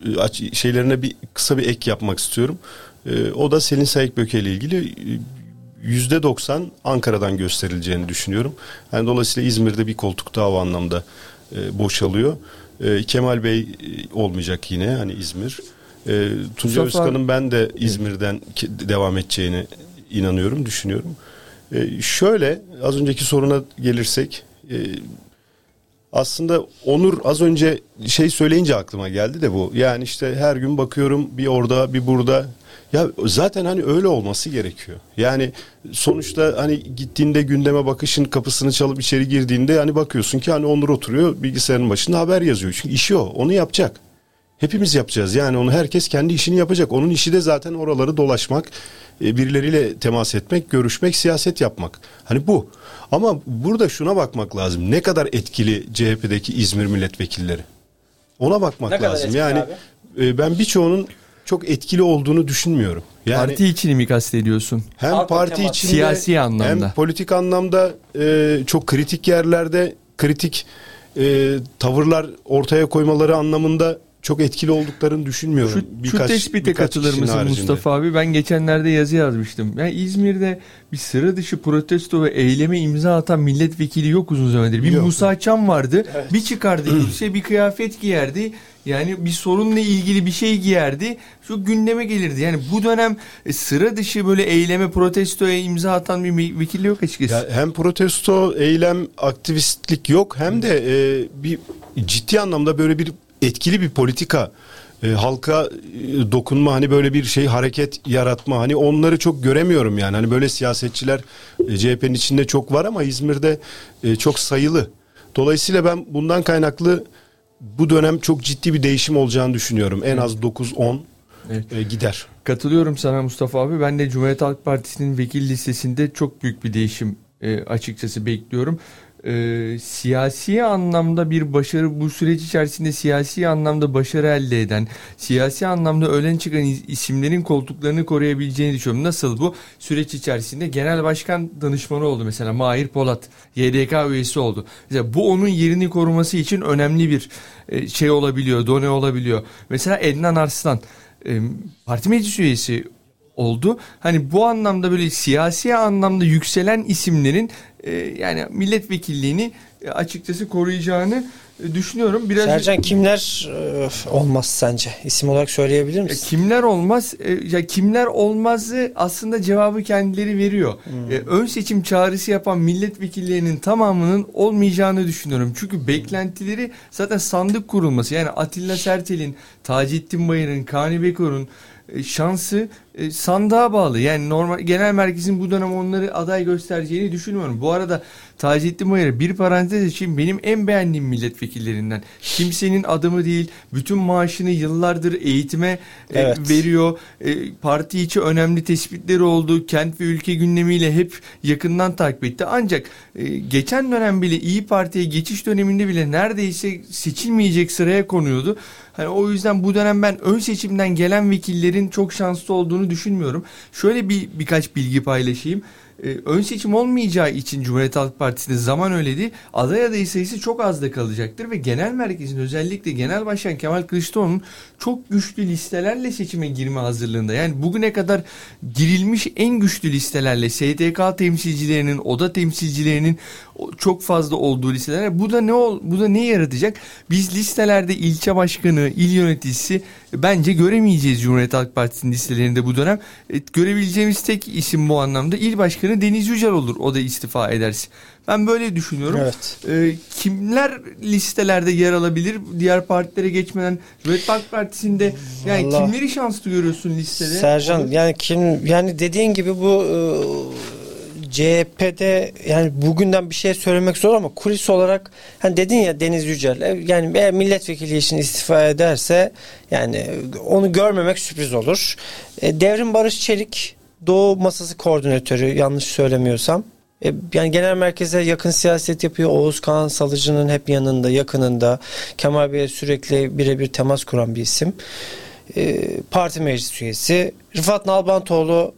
e, şeylerine bir kısa bir ek yapmak istiyorum. E, o da Selin Sayık Böke ile ilgili e, %90 Ankara'dan gösterileceğini düşünüyorum. Yani dolayısıyla İzmir'de bir koltuk daha o anlamda e, boşalıyor. E, Kemal Bey e, olmayacak yine hani İzmir. E, Tuncay Özkan'ın ben de İzmir'den ki- devam edeceğini inanıyorum, düşünüyorum. E, şöyle az önceki soruna gelirsek e, aslında Onur az önce şey söyleyince aklıma geldi de bu. Yani işte her gün bakıyorum bir orada bir burada. Ya zaten hani öyle olması gerekiyor. Yani sonuçta hani gittiğinde gündeme bakışın kapısını çalıp içeri girdiğinde hani bakıyorsun ki hani Onur oturuyor bilgisayarın başında haber yazıyor. Çünkü işi o. Onu yapacak. Hepimiz yapacağız. Yani onu herkes kendi işini yapacak. Onun işi de zaten oraları dolaşmak, e, birileriyle temas etmek, görüşmek, siyaset yapmak. Hani bu. Ama burada şuna bakmak lazım. Ne kadar etkili CHP'deki İzmir milletvekilleri? Ona bakmak Ne lazım. yani abi? e, ben birçoğunun çok etkili olduğunu düşünmüyorum. Yani Parti içini mi kastediyorsun? hem Halkla parti içinde Siyasi anlamda. hem politik anlamda e, çok kritik yerlerde kritik e, tavırlar ortaya koymaları anlamında çok etkili olduklarını düşünmüyorum. Şu, şu tespite katılır kişinin mısın haricinde. Mustafa abi? Ben geçenlerde yazı yazmıştım. Yani İzmir'de bir sıra dışı protesto ve eyleme imza atan milletvekili yok uzun zamandır. Bir Yok. Musa Çam vardı. Bir çıkardı elbise, bir kıyafet giyerdi. Yani bir sorunla ilgili bir şey giyerdi. Şu gündeme gelirdi. Yani bu dönem e, sıra dışı böyle eyleme, protestoya imza atan bir vekil yok açıkçası. Ya hem protesto, eylem, aktivistlik yok hem de e, bir ciddi anlamda böyle bir etkili bir politika e, halka e, dokunma hani böyle bir şey hareket yaratma hani onları çok göremiyorum yani hani böyle siyasetçiler e, CHP'nin içinde çok var ama İzmir'de e, çok sayılı. Dolayısıyla ben bundan kaynaklı bu dönem çok ciddi bir değişim olacağını düşünüyorum. En az 9-10 Evet. e, gider. Katılıyorum sana Mustafa abi. Ben de Cumhuriyet Halk Partisi'nin vekil listesinde çok büyük bir değişim e, açıkçası bekliyorum. E, siyasi anlamda bir başarı bu süreç içerisinde siyasi anlamda başarı elde eden, siyasi anlamda ölen çıkan is- isimlerin koltuklarını koruyabileceğini düşünüyorum. Nasıl bu? Süreç içerisinde genel başkan danışmanı oldu mesela Mahir Polat, YDK üyesi oldu. Mesela bu onun yerini koruması için önemli bir e, şey olabiliyor, done olabiliyor. Mesela Ednan Arslan e, parti meclis üyesi oldu. Hani bu anlamda böyle siyasi anlamda yükselen isimlerin yani milletvekilliğini e, açıkçası koruyacağını e, düşünüyorum. Biraz Sercan kimler e, olmaz sence? İsim olarak söyleyebilir misin? kimler olmaz? E, Ya kimler olmazı aslında cevabı kendileri veriyor. Hmm. E, Ön seçim çağrısı yapan milletvekillerinin tamamının olmayacağını düşünüyorum. Çünkü beklentileri zaten sandık kurulması. Yani Atilla Sertel'in, Taceddin Bayır'ın, Kani Bekor'un e, şansı e, sandığa bağlı. Yani normal genel merkezin bu dönem onları aday göstereceğini düşünmüyorum. Bu arada Taceddin Bayar'ı bir parantez için benim en beğendiğim milletvekillerinden. Kimsenin adımı değil, bütün maaşını yıllardır eğitime e, Evet. veriyor. E, parti içi önemli tespitleri oldu. Kent ve ülke gündemiyle hep yakından takip etti. Ancak e, geçen dönem bile İyi Parti'ye geçiş döneminde bile neredeyse seçilmeyecek sıraya konuyordu. Hani o yüzden bu dönem ben ön seçimden gelen vekillerin çok şanslı olduğunu düşünmüyorum. Şöyle bir birkaç bilgi paylaşayım. Ee, ön seçim olmayacağı için Cumhuriyet Halk Partisi'nde zaman öyle değil. Aday adayı sayısı çok az da kalacaktır ve genel merkezin özellikle Genel Başkan Kemal Kılıçdaroğlu'nun çok güçlü listelerle seçime girme hazırlığında. Yani bugüne kadar girilmiş en güçlü listelerle STK temsilcilerinin, oda temsilcilerinin çok fazla olduğu listeler. Bu da ne ol, bu da ne yaratacak? Biz listelerde ilçe başkanı, il yöneticisi bence göremeyeceğiz Cumhuriyet Halk Partisi'nin listelerinde bu dönem. E, görebileceğimiz tek isim bu anlamda il başkanı Deniz Yücel olur. O da istifa ederse. Ben böyle düşünüyorum. Evet. E, kimler listelerde yer alabilir diğer partilere geçmeden Cumhuriyet Halk Partisi'nde yani Vallahi- kimleri şanslı görüyorsun listede? Sercan yani kim yani dediğin gibi bu e, CHP'de yani bugünden bir şey söylemek zor ama kulis olarak hani dedin ya Deniz Yücel e, yani eğer milletvekili için istifa ederse yani onu görmemek sürpriz olur. E, Devrim Barış Çelik Doğu Masası Koordinatörü yanlış söylemiyorsam. E, yani genel merkeze yakın siyaset yapıyor. Oğuz Kağan Salıcı'nın hep yanında, yakınında. Kemal Bey'e sürekli birebir temas kuran bir isim. E, parti meclis üyesi. Rıfat Nalbantoğlu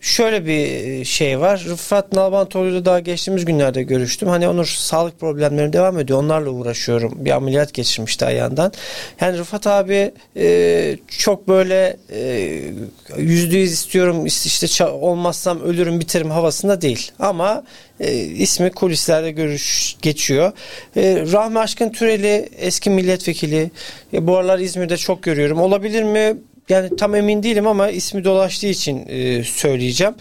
şöyle bir şey var. Rıfat Nalbantoğlu'yla daha geçtiğimiz günlerde görüştüm. Hani onun sağlık problemleri devam ediyor. Onlarla uğraşıyorum. Bir ameliyat geçirmişti ayağından. Yani Rıfat abi e, çok böyle e, yüzde yüz istiyorum işte olmazsam ölürüm bitiririm havasında değil. Ama e, ismi kulislerde görüş geçiyor. E, Rahmi Aşkın Türeli eski milletvekili. E, bu aralar İzmir'de çok görüyorum. Olabilir mi? Yani tam emin değilim ama ismi dolaştığı için e, söyleyeceğim.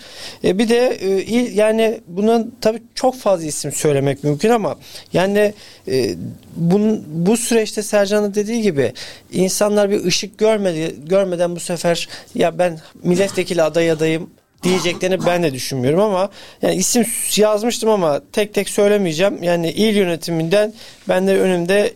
E, bir de e, il- yani bunun tabii çok fazla isim söylemek mümkün ama yani e, bunun, bu süreçte Sercan'ın dediği gibi insanlar bir ışık görmedi görmeden bu sefer ya ben milletvekili aday adayım diyeceklerini ben de düşünmüyorum ama yani isim yazmıştım ama tek tek söylemeyeceğim. Yani il yönetiminden ben de önümde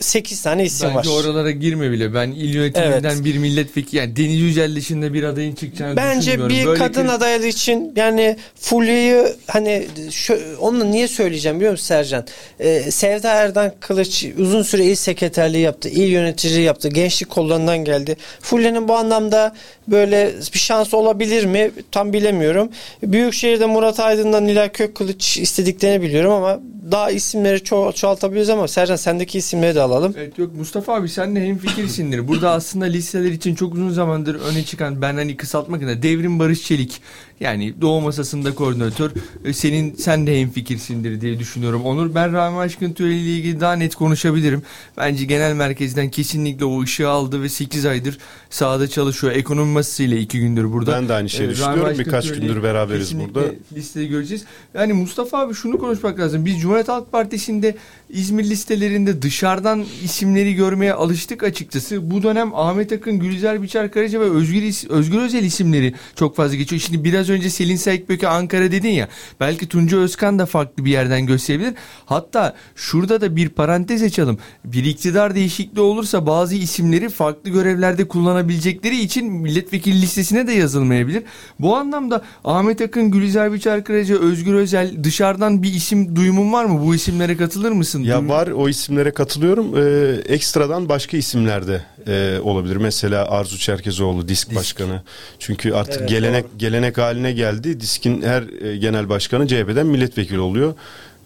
8 tane isim Bence var. oralara girme bile. Ben il yönetiminden Evet. bir milletvekili yani Deniz Yücel dışında bir adayın çıkacağını Bence düşünmüyorum. bir Böyle kadın adaylığı için yani Fulya'yı hani şö- onu niye söyleyeceğim biliyor musun Sercan? Ee, Sevda Erdan Kılıç uzun süre il sekreterliği yaptı, il yöneticiliği yaptı, gençlik kollarından geldi. Fulya'nın bu anlamda böyle bir şans olabilir mi? Tam bilemiyorum. Büyükşehir'de Murat Aydın'dan Nilay Kökkılıç istediklerini biliyorum ama daha isimleri ço- çoğaltabiliriz ama Sercan sendeki isimleri de alalım. Evet yok Mustafa abi sen de hemfikirsindir. Burada aslında listeler için çok uzun zamandır öne çıkan ben hani kısaltmak adına Devrim Barış Çelik yani Doğu Masası'nda koordinatör e, senin sen de hemfikirsindir diye düşünüyorum. Onur ben Rahmi Aşkın Türeli ile ilgili daha net konuşabilirim. Bence genel merkezden kesinlikle o ışığı aldı ve 8 aydır sahada çalışıyor. Ekonomi masasıyla 2 gündür burada. Ben de aynı şeyi Ee, düşünüyorum. Birkaç gündür beraberiz kesinlikle burada. Listede göreceğiz. Yani Mustafa abi şunu konuşmak lazım. Biz Cumhuriyet Halk Partisi'nde İzmir listelerinde dışarıdan isimleri görmeye alıştık açıkçası. Bu dönem Ahmet Akın, Gülizar Biçer Karaca ve Özgür, Özgür Özel isimleri çok fazla geçiyor. Şimdi biraz önce Selin Saikböke Ankara dedin ya. Belki Tunca Özkan da farklı bir yerden gösterebilir. Hatta şurada da bir parantez açalım. Bir iktidar değişikliği olursa bazı isimleri farklı görevlerde kullanabilecekleri için milletvekili listesine de yazılmayabilir. Bu anlamda Ahmet Akın, Gülizar Biçer Karaca, Özgür Özel dışarıdan bir isim duyumun var mı? Bu isimlere katılır mısın? Ya Duyum- var o isimlere katılıyorum. Ee, ekstradan başka isimler de e, olabilir. Mesela Arzu Çerkezoğlu disk, Disk. başkanı. Çünkü artık Evet, gelenek gelenek haline geldi. Disk'in her e, genel başkanı CHP'den milletvekili oluyor.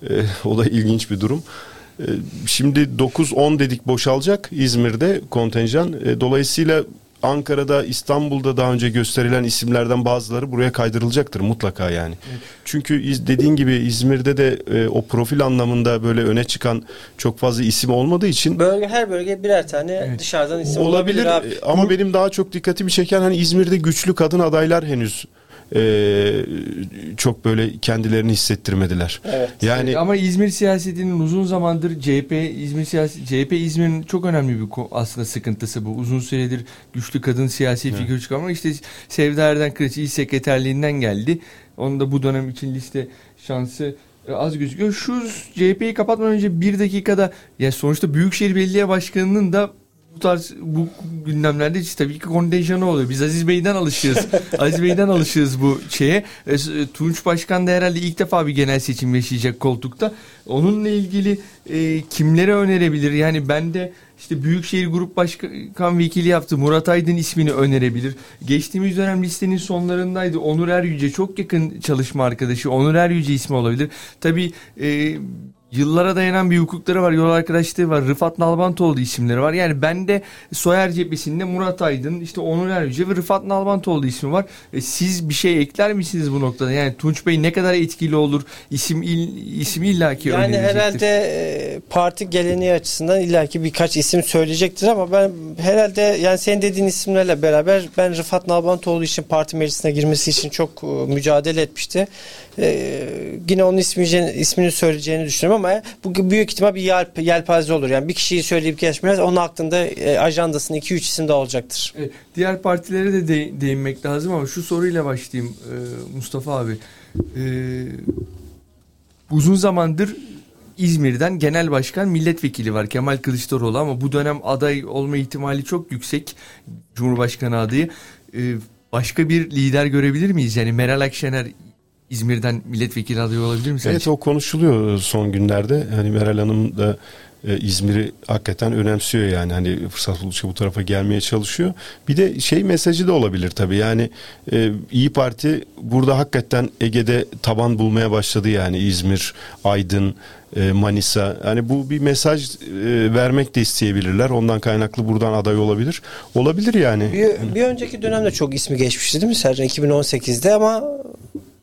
E, o da ilginç bir durum. E, şimdi 9-10 dedik boşalacak İzmir'de kontenjan. E, dolayısıyla Ankara'da, İstanbul'da daha önce gösterilen isimlerden bazıları buraya kaydırılacaktır mutlaka yani. Çünkü iz- dediğin gibi İzmir'de de e, o profil anlamında böyle öne çıkan çok fazla isim olmadığı için Bölge her bölge birer tane Evet. dışarıdan isim olabilir olabilir abi. e, ama benim daha çok dikkatimi çeken hani İzmir'de güçlü kadın adaylar henüz e, çok böyle kendilerini hissettirmediler. Evet. Yani Ama İzmir siyasetinin uzun zamandır CHP İzmir siyasi CHP İzmir'in çok önemli bir aslında sıkıntısı bu. Uzun süredir güçlü kadın siyasi Evet. figür çıkarma işte Sevda Erden Kılıç il sekreterliğinden geldi. Onun da bu dönem için liste şansı e, az gözüküyor. Şu CHP'yi kapatmadan önce bir dakikada ya sonuçta Büyükşehir Belediye Başkanı'nın da bu tarz bu gündemlerde işte tabii ki kontenjanı oluyor. Biz Aziz Bey'den alışığız. Aziz Bey'den alışığız bu şeye. E, s- Tunç Başkan da herhalde ilk defa bir genel seçim yaşayacak koltukta. Onunla ilgili e, kimlere önerebilir? Yani ben de işte Büyükşehir Grup Başkan Vekili yaptı. Murat Aydın ismini önerebilir. Geçtiğimiz dönem listenin sonlarındaydı. Onur Eryüce çok yakın çalışma arkadaşı. Onur Eryüce ismi olabilir. Tabii e, yıllara dayanan bir hukukları var. Yol arkadaşlığı var. Rıfat Nalbantoğlu isimleri var. Yani bende Soyer cephesinde Murat Aydın, işte Onur Eryüce ve Rıfat Nalbantoğlu ismi var. E, siz bir şey ekler misiniz bu noktada? Yani Tunç Bey ne kadar etkili olur? İsim il, isim illaki Yani herhalde e, parti geleneği açısından illaki birkaç isim söyleyecektir ama ben herhalde yani senin dediğin isimlerle beraber ben Rıfat Nalbantoğlu için parti meclisine girmesi için çok e, mücadele etmişti. E, yine onun ismi, ismini söyleyeceğini düşünüyorum ama bu büyük ihtimal bir yelp, yelpaze olur. Yani bir kişiyi söyleyip geçmez onun aklında e, ajandasında 2-3 isim daha olacaktır. Evet, Diğer partilere de, de değinmek lazım ama şu soruyla başlayayım e, Mustafa abi. E, uzun zamandır İzmir'den genel başkan milletvekili var Kemal Kılıçdaroğlu ama bu dönem aday olma ihtimali çok yüksek Cumhurbaşkanı adayı. E, başka bir lider görebilir miyiz? Yani Meral Akşener İzmir'den milletvekili adayı olabilir mi sence? Evet o konuşuluyor son günlerde. Hani Meral Hanım da e, İzmir'i hakikaten önemsiyor yani hani fırsat buldukça bu tarafa gelmeye çalışıyor. Bir de şey mesajı da olabilir tabii yani e, İyi Parti burada hakikaten Ege'de taban bulmaya başladı yani İzmir, Aydın, e, Manisa. Hani bu bir mesaj e, vermek de isteyebilirler. Ondan kaynaklı buradan aday olabilir. Olabilir yani. Bir, bir önceki dönemde çok ismi geçmişti değil mi Sercan 2018'de ama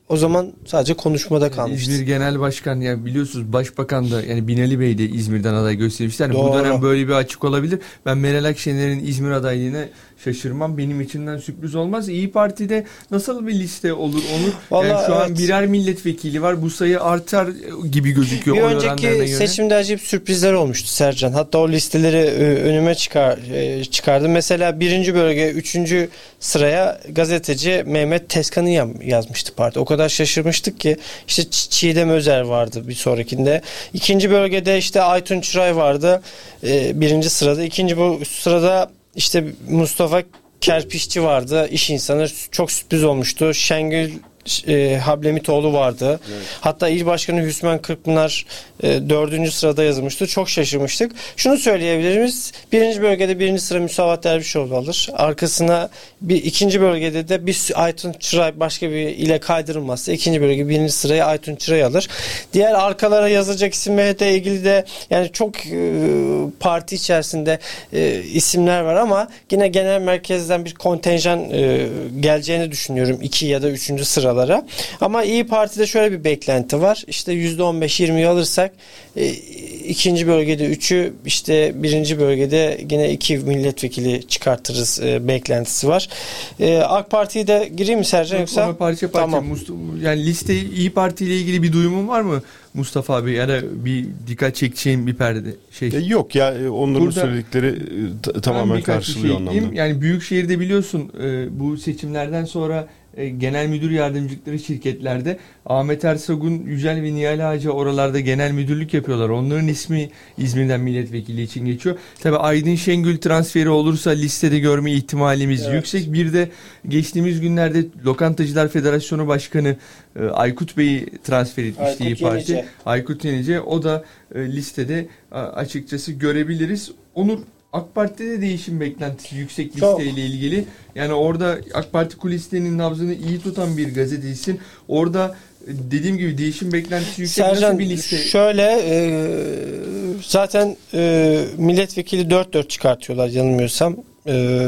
o zaman sadece konuşmada kalmıştı. İzmir Genel Başkan yani biliyorsunuz Başbakan da yani Binali Bey de İzmir'den aday göstermişler. Yani bu Doğru. dönem böyle bir açık olabilir. Ben Meral Akşener'in İzmir adaylığına şaşırmam. Benim içinden sürpriz olmaz. İyi Parti'de nasıl bir liste olur onu? yani Vallahi şu an evet. birer milletvekili var. Bu sayı artar gibi gözüküyor. Bir önceki seçimde acayip sürprizler olmuştu Sercan. Hatta o listeleri e, önüme çıkar e, çıkardı. Mesela birinci bölge üçüncü sıraya gazeteci Mehmet Teskan'ı yazmıştı parti. O kadar şaşırmıştık ki işte Ç- Çiğdem Özer vardı bir sonrakinde. İkinci bölgede işte Aytun Çıray vardı. e, birinci sırada. İkinci bu sırada işte Mustafa Kerpiççi vardı. iş insanı çok sürpriz olmuştu. Şengül e, Hablemitoğlu vardı. Hatta il başkanı Hüsmen Kırkpınar e, dördüncü sırada yazılmıştı. Çok şaşırmıştık. Şunu söyleyebiliriz. Birinci bölgede birinci sıra Müsavat Dervişoğlu alır. Arkasına bir ikinci bölgede de bir Aytun Çıray başka bir ile kaydırılmazsa ikinci bölge birinci sırayı Aytun Çıray alır. Diğer arkalara yazılacak isimlerle ilgili de yani çok e, parti içerisinde e, isimler var ama yine genel merkezden bir kontenjan e, geleceğini düşünüyorum. iki ya da üçüncü sıralara. Ama İyi Parti'de şöyle bir beklenti var. İşte %15-20'yi alırsak e, ikinci bölgede üçü işte birinci bölgede yine iki milletvekili çıkartırız e, beklentisi var. E, AK Parti'yi de gireyim mi Sercan yoksa? Ona parça parça. Tamam. Yani liste İyi Parti ile ilgili bir duyumun var mı Mustafa abi? Ya da bir dikkat çekeceğin bir perde şey. E, Yok ya e, onların Burada- söyledikleri e, tamamen bir karşılıyor şey anlamda. Yani Büyükşehir'de biliyorsun e, bu seçimlerden sonra genel müdür yardımcılıkları şirketlerde Ahmet Ersagun, Yücel ve Nihal Ağaca oralarda genel müdürlük yapıyorlar. Onların ismi İzmir'den milletvekili için geçiyor. Tabi Aydın Şengül transferi olursa listede görme ihtimalimiz Evet. yüksek. Bir de geçtiğimiz günlerde Lokantacılar Federasyonu Başkanı e, Aykut Bey'i transfer etmişti Aykut İyi Parti. Yenice. Aykut Yenice o da e, listede açıkçası görebiliriz. Onur AK Parti'de de değişim beklentisi yüksek Çok. listeyle ilgili. Yani orada AK Parti kulislerinin nabzını iyi tutan bir gazetecisin. Orada e, dediğim gibi değişim beklentisi yüksek Sercan nasıl bir liste? şöyle e, zaten e, milletvekili 4-4 çıkartıyorlar yanılmıyorsam. E,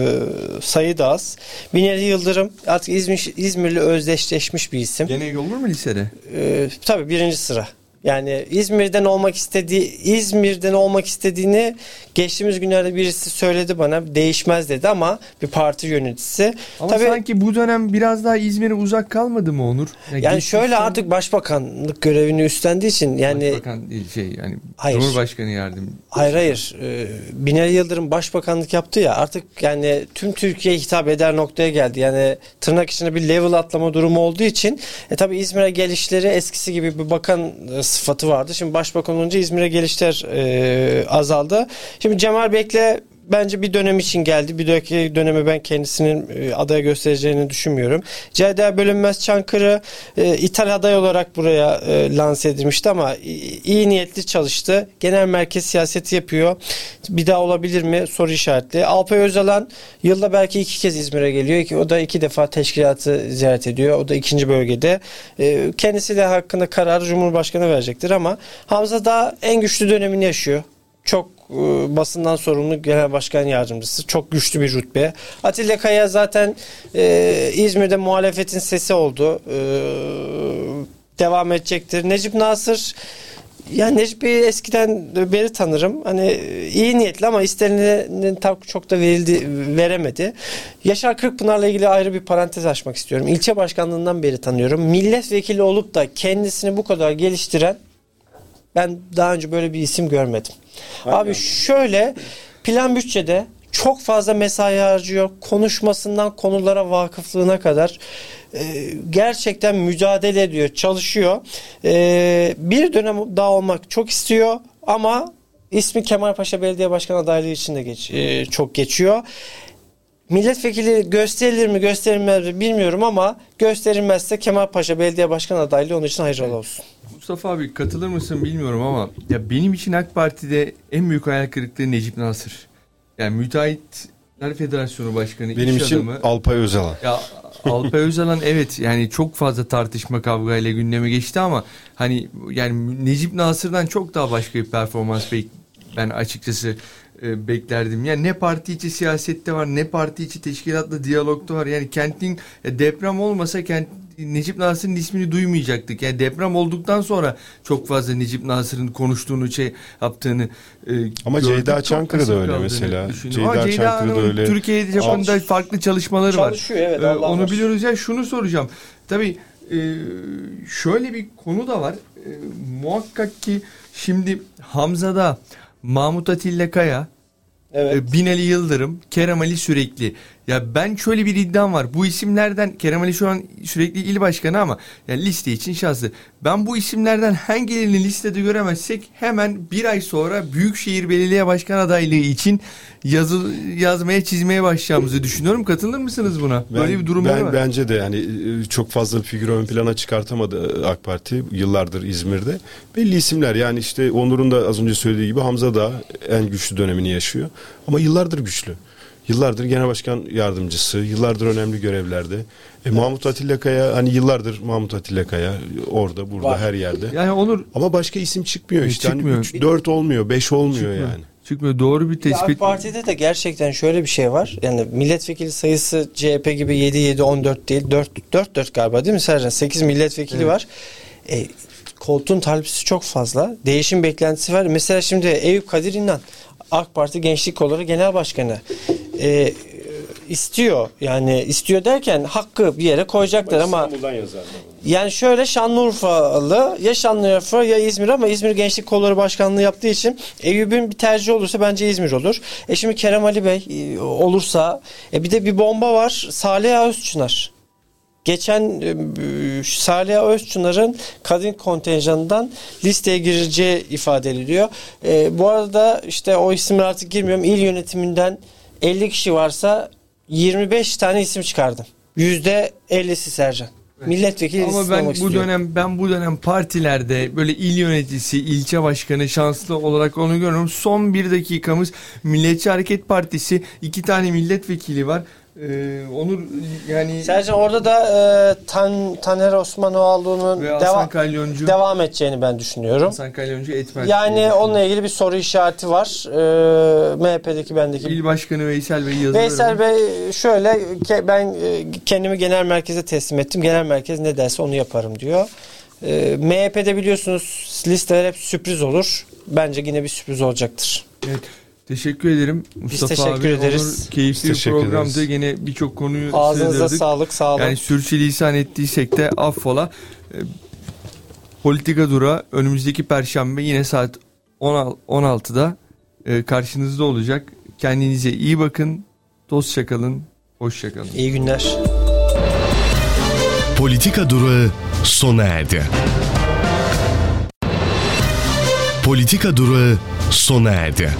sayı da az. Binali Yıldırım artık İzmir, İzmirli özdeşleşmiş bir isim. Gene olur mu listede? E, tabii birinci sıra. Yani İzmir'den olmak istediği İzmir'den olmak istediğini geçtiğimiz günlerde birisi söyledi bana değişmez dedi ama bir parti yöneticisi. Ama Tabii sanki bu dönem biraz daha İzmir'e uzak kalmadı mı Onur? Ya yani şöyle artık başbakanlık görevini üstlendiği için yani Başbakan değil şey yani Hayır. Cumhurbaşkanı yardımcısı. Hayır hayır. Ee, Binali Yıldırım başbakanlık yaptı ya artık yani tüm Türkiye'ye hitap eder noktaya geldi. Yani tırnak içinde bir level atlama durumu olduğu için e tabi İzmir'e gelişleri eskisi gibi bir bakan e, sıfatı vardı. Şimdi başbakan olunca İzmir'e gelişler e, azaldı. Şimdi Cemal Bekle bence bir dönem için geldi. Bir dönemki dönemi ben kendisinin e, adaya göstereceğini düşünmüyorum. Ceyda Bölünmez Çankırı e, ithal aday olarak buraya e, lanse edilmişti ama iyi niyetli çalıştı. Genel merkez siyaseti yapıyor. Bir daha olabilir mi? Soru işaretli. Alpay Özalan yılda belki iki kez İzmir'e geliyor. O da iki defa teşkilatı ziyaret ediyor. O da ikinci bölgede. Kendisi de hakkında kararı Cumhurbaşkanı verecektir ama Hamza da en güçlü dönemini yaşıyor. Çok e, basından sorumlu genel başkan yardımcısı. Çok güçlü bir rütbe. Atilla Kaya zaten e, İzmir'de muhalefetin sesi oldu. E, devam edecektir. Necip Nasır yani Necip Bey'i eskiden beri tanırım. Hani iyi niyetli ama istenenin tam çok da verildi, veremedi. Yaşar Kırkpınar'la ilgili ayrı bir parantez açmak istiyorum. İlçe başkanlığından beri tanıyorum. Milletvekili olup da kendisini bu kadar geliştiren ben daha önce böyle bir isim görmedim. Abi şöyle plan bütçede çok fazla mesai harcıyor. Konuşmasından konulara vakıflığına kadar e, gerçekten mücadele ediyor, çalışıyor. E, bir dönem daha olmak çok istiyor ama ismi Kemalpaşa Belediye Başkanı adaylığı için de geç, e, çok geçiyor. Milletvekili gösterilir mi gösterilmez mi bilmiyorum ama gösterilmezse Kemalpaşa Belediye Başkanı adaylığı onun için hayırlı olsun. Mustafa abi katılır mısın bilmiyorum ama ya benim için AK Parti'de en büyük hayal kırıklığı Necip Nasır. Yani Müteahhitler Federasyonu Başkanı, Benim iş için adamı. Alpay Özalan. Ya Alpay Özalan evet yani çok fazla tartışma kavgayla gündeme geçti ama hani yani Necip Nasır'dan çok daha başka bir performans bek ben açıkçası e, beklerdim. Yani ne parti içi siyasette var ne parti içi teşkilatla diyalogda var. Yani kentin ya deprem olmasa kent Necip Nasır'ın ismini duymayacaktık. Yani deprem olduktan sonra çok fazla Necip Nasır'ın konuştuğunu şey yaptığını e, Ama gördük. Ceyda Çok Çankırı da kasıp öyle mesela. Ama Ceyda Ceyda Çankırı da Hanım'ın öyle. Türkiye'de Japon'da farklı çalışmaları var. Çalışıyor evet. Ee, onu var. biliyoruz ya şunu soracağım. Tabii e, şöyle bir konu da var. E, muhakkak ki şimdi Hamza'da Mahmut Atilla Kaya, Evet. e, Binali Yıldırım, Kerem Ali Sürekli. Ya ben şöyle bir iddiam var. Bu isimlerden Kerem Ali şu an sürekli il başkanı ama yani liste için şanslı. Ben bu isimlerden hangilerini listede göremezsek hemen bir ay sonra Büyükşehir Belediye Başkan adaylığı için yazı yazmaya çizmeye başlayacağımızı düşünüyorum. Katılır mısınız buna? Böyle bir durumları ben, var. Bence de yani e, çok fazla figür ön plana çıkartamadı AK Parti yıllardır İzmir'de. Belli isimler yani işte Onur'un da az önce söylediği gibi Hamza da en güçlü dönemini yaşıyor. Ama yıllardır güçlü. Yıllardır genel başkan yardımcısı, yıllardır önemli görevlerde. E, Mahmut Atilla Kaya hani yıllardır Mahmut Atilla Kaya orada burada Var. her yerde. Yani olur Ama başka isim çıkmıyor E, işte. çıkmıyor. Hani 3 4 olmuyor, 5 olmuyor Çıkmıyor. yani. çıkmıyor. Doğru bir Ya AK tespit. Parti'de de gerçekten şöyle bir şey var. Yani milletvekili sayısı CHP gibi 7 7 14 değil. 4 4 4 galiba değil mi Sercan? 8 milletvekili Evet. var. E, koltuğun talipsi çok fazla. Değişim beklentisi var. Mesela şimdi Eyüp Kadir İnan AK Parti Gençlik Kolları Genel Başkanı. E, istiyor yani istiyor derken hakkı bir yere koyacaklar ama yani şöyle Şanlıurfalı ya Şanlıurfa ya İzmir ama İzmir Gençlik Kolları Başkanlığı yaptığı için Eyüp'ün bir tercih olursa bence İzmir olur. E şimdi Kerem Ali Bey e, olursa e bir de bir bomba var Salih Özçınar. Geçen e, Salih Özçınar'ın kadın kontenjanından listeye gireceği ifade ediliyor. E, bu arada işte o isimler artık girmiyorum. İl yönetiminden 50 kişi varsa 25 tane isim çıkardım. %50'si Sercan. Milletvekili Ama ben bu istiyor. dönem ben bu dönem partilerde böyle il yöneticisi, ilçe başkanı şanslı olarak onu görüyorum. Son bir dakikamız Milliyetçi Hareket Partisi iki tane milletvekili var. Ee, Onur yani Sercan orada da e, Tan, Taner Osmanoğlu'nun ve Hasan deva, Kalyoncu. devam edeceğini ben düşünüyorum. Hasan Kalyoncu etmez. Yani onunla ilgili bir soru işareti var. E, MHP'deki bendeki. İl Başkanı Veysel Bey yazıları. Veysel Bey şöyle ke- ben e, kendimi genel merkeze teslim ettim. Genel merkez ne derse onu yaparım diyor. Ee, MHP'de biliyorsunuz listeler hep sürpriz olur. Bence yine bir sürpriz olacaktır. Evet. Teşekkür ederim Mustafa teşekkür abi. ederiz. Onur, keyifli bir teşekkür programdı. ederiz. Gene birçok konuyu Ağzınıza sığdırdık. sağlık, sağ olun. Yani sürçülisan ettiysek de affola. Ee, Politika Dura önümüzdeki perşembe yine saat 16 16'da e, karşınızda olacak. Kendinize iyi bakın. Dostça kalın. Hoşça kalın. İyi günler. Politika durağı sona erdi. Politika durağı sona erdi.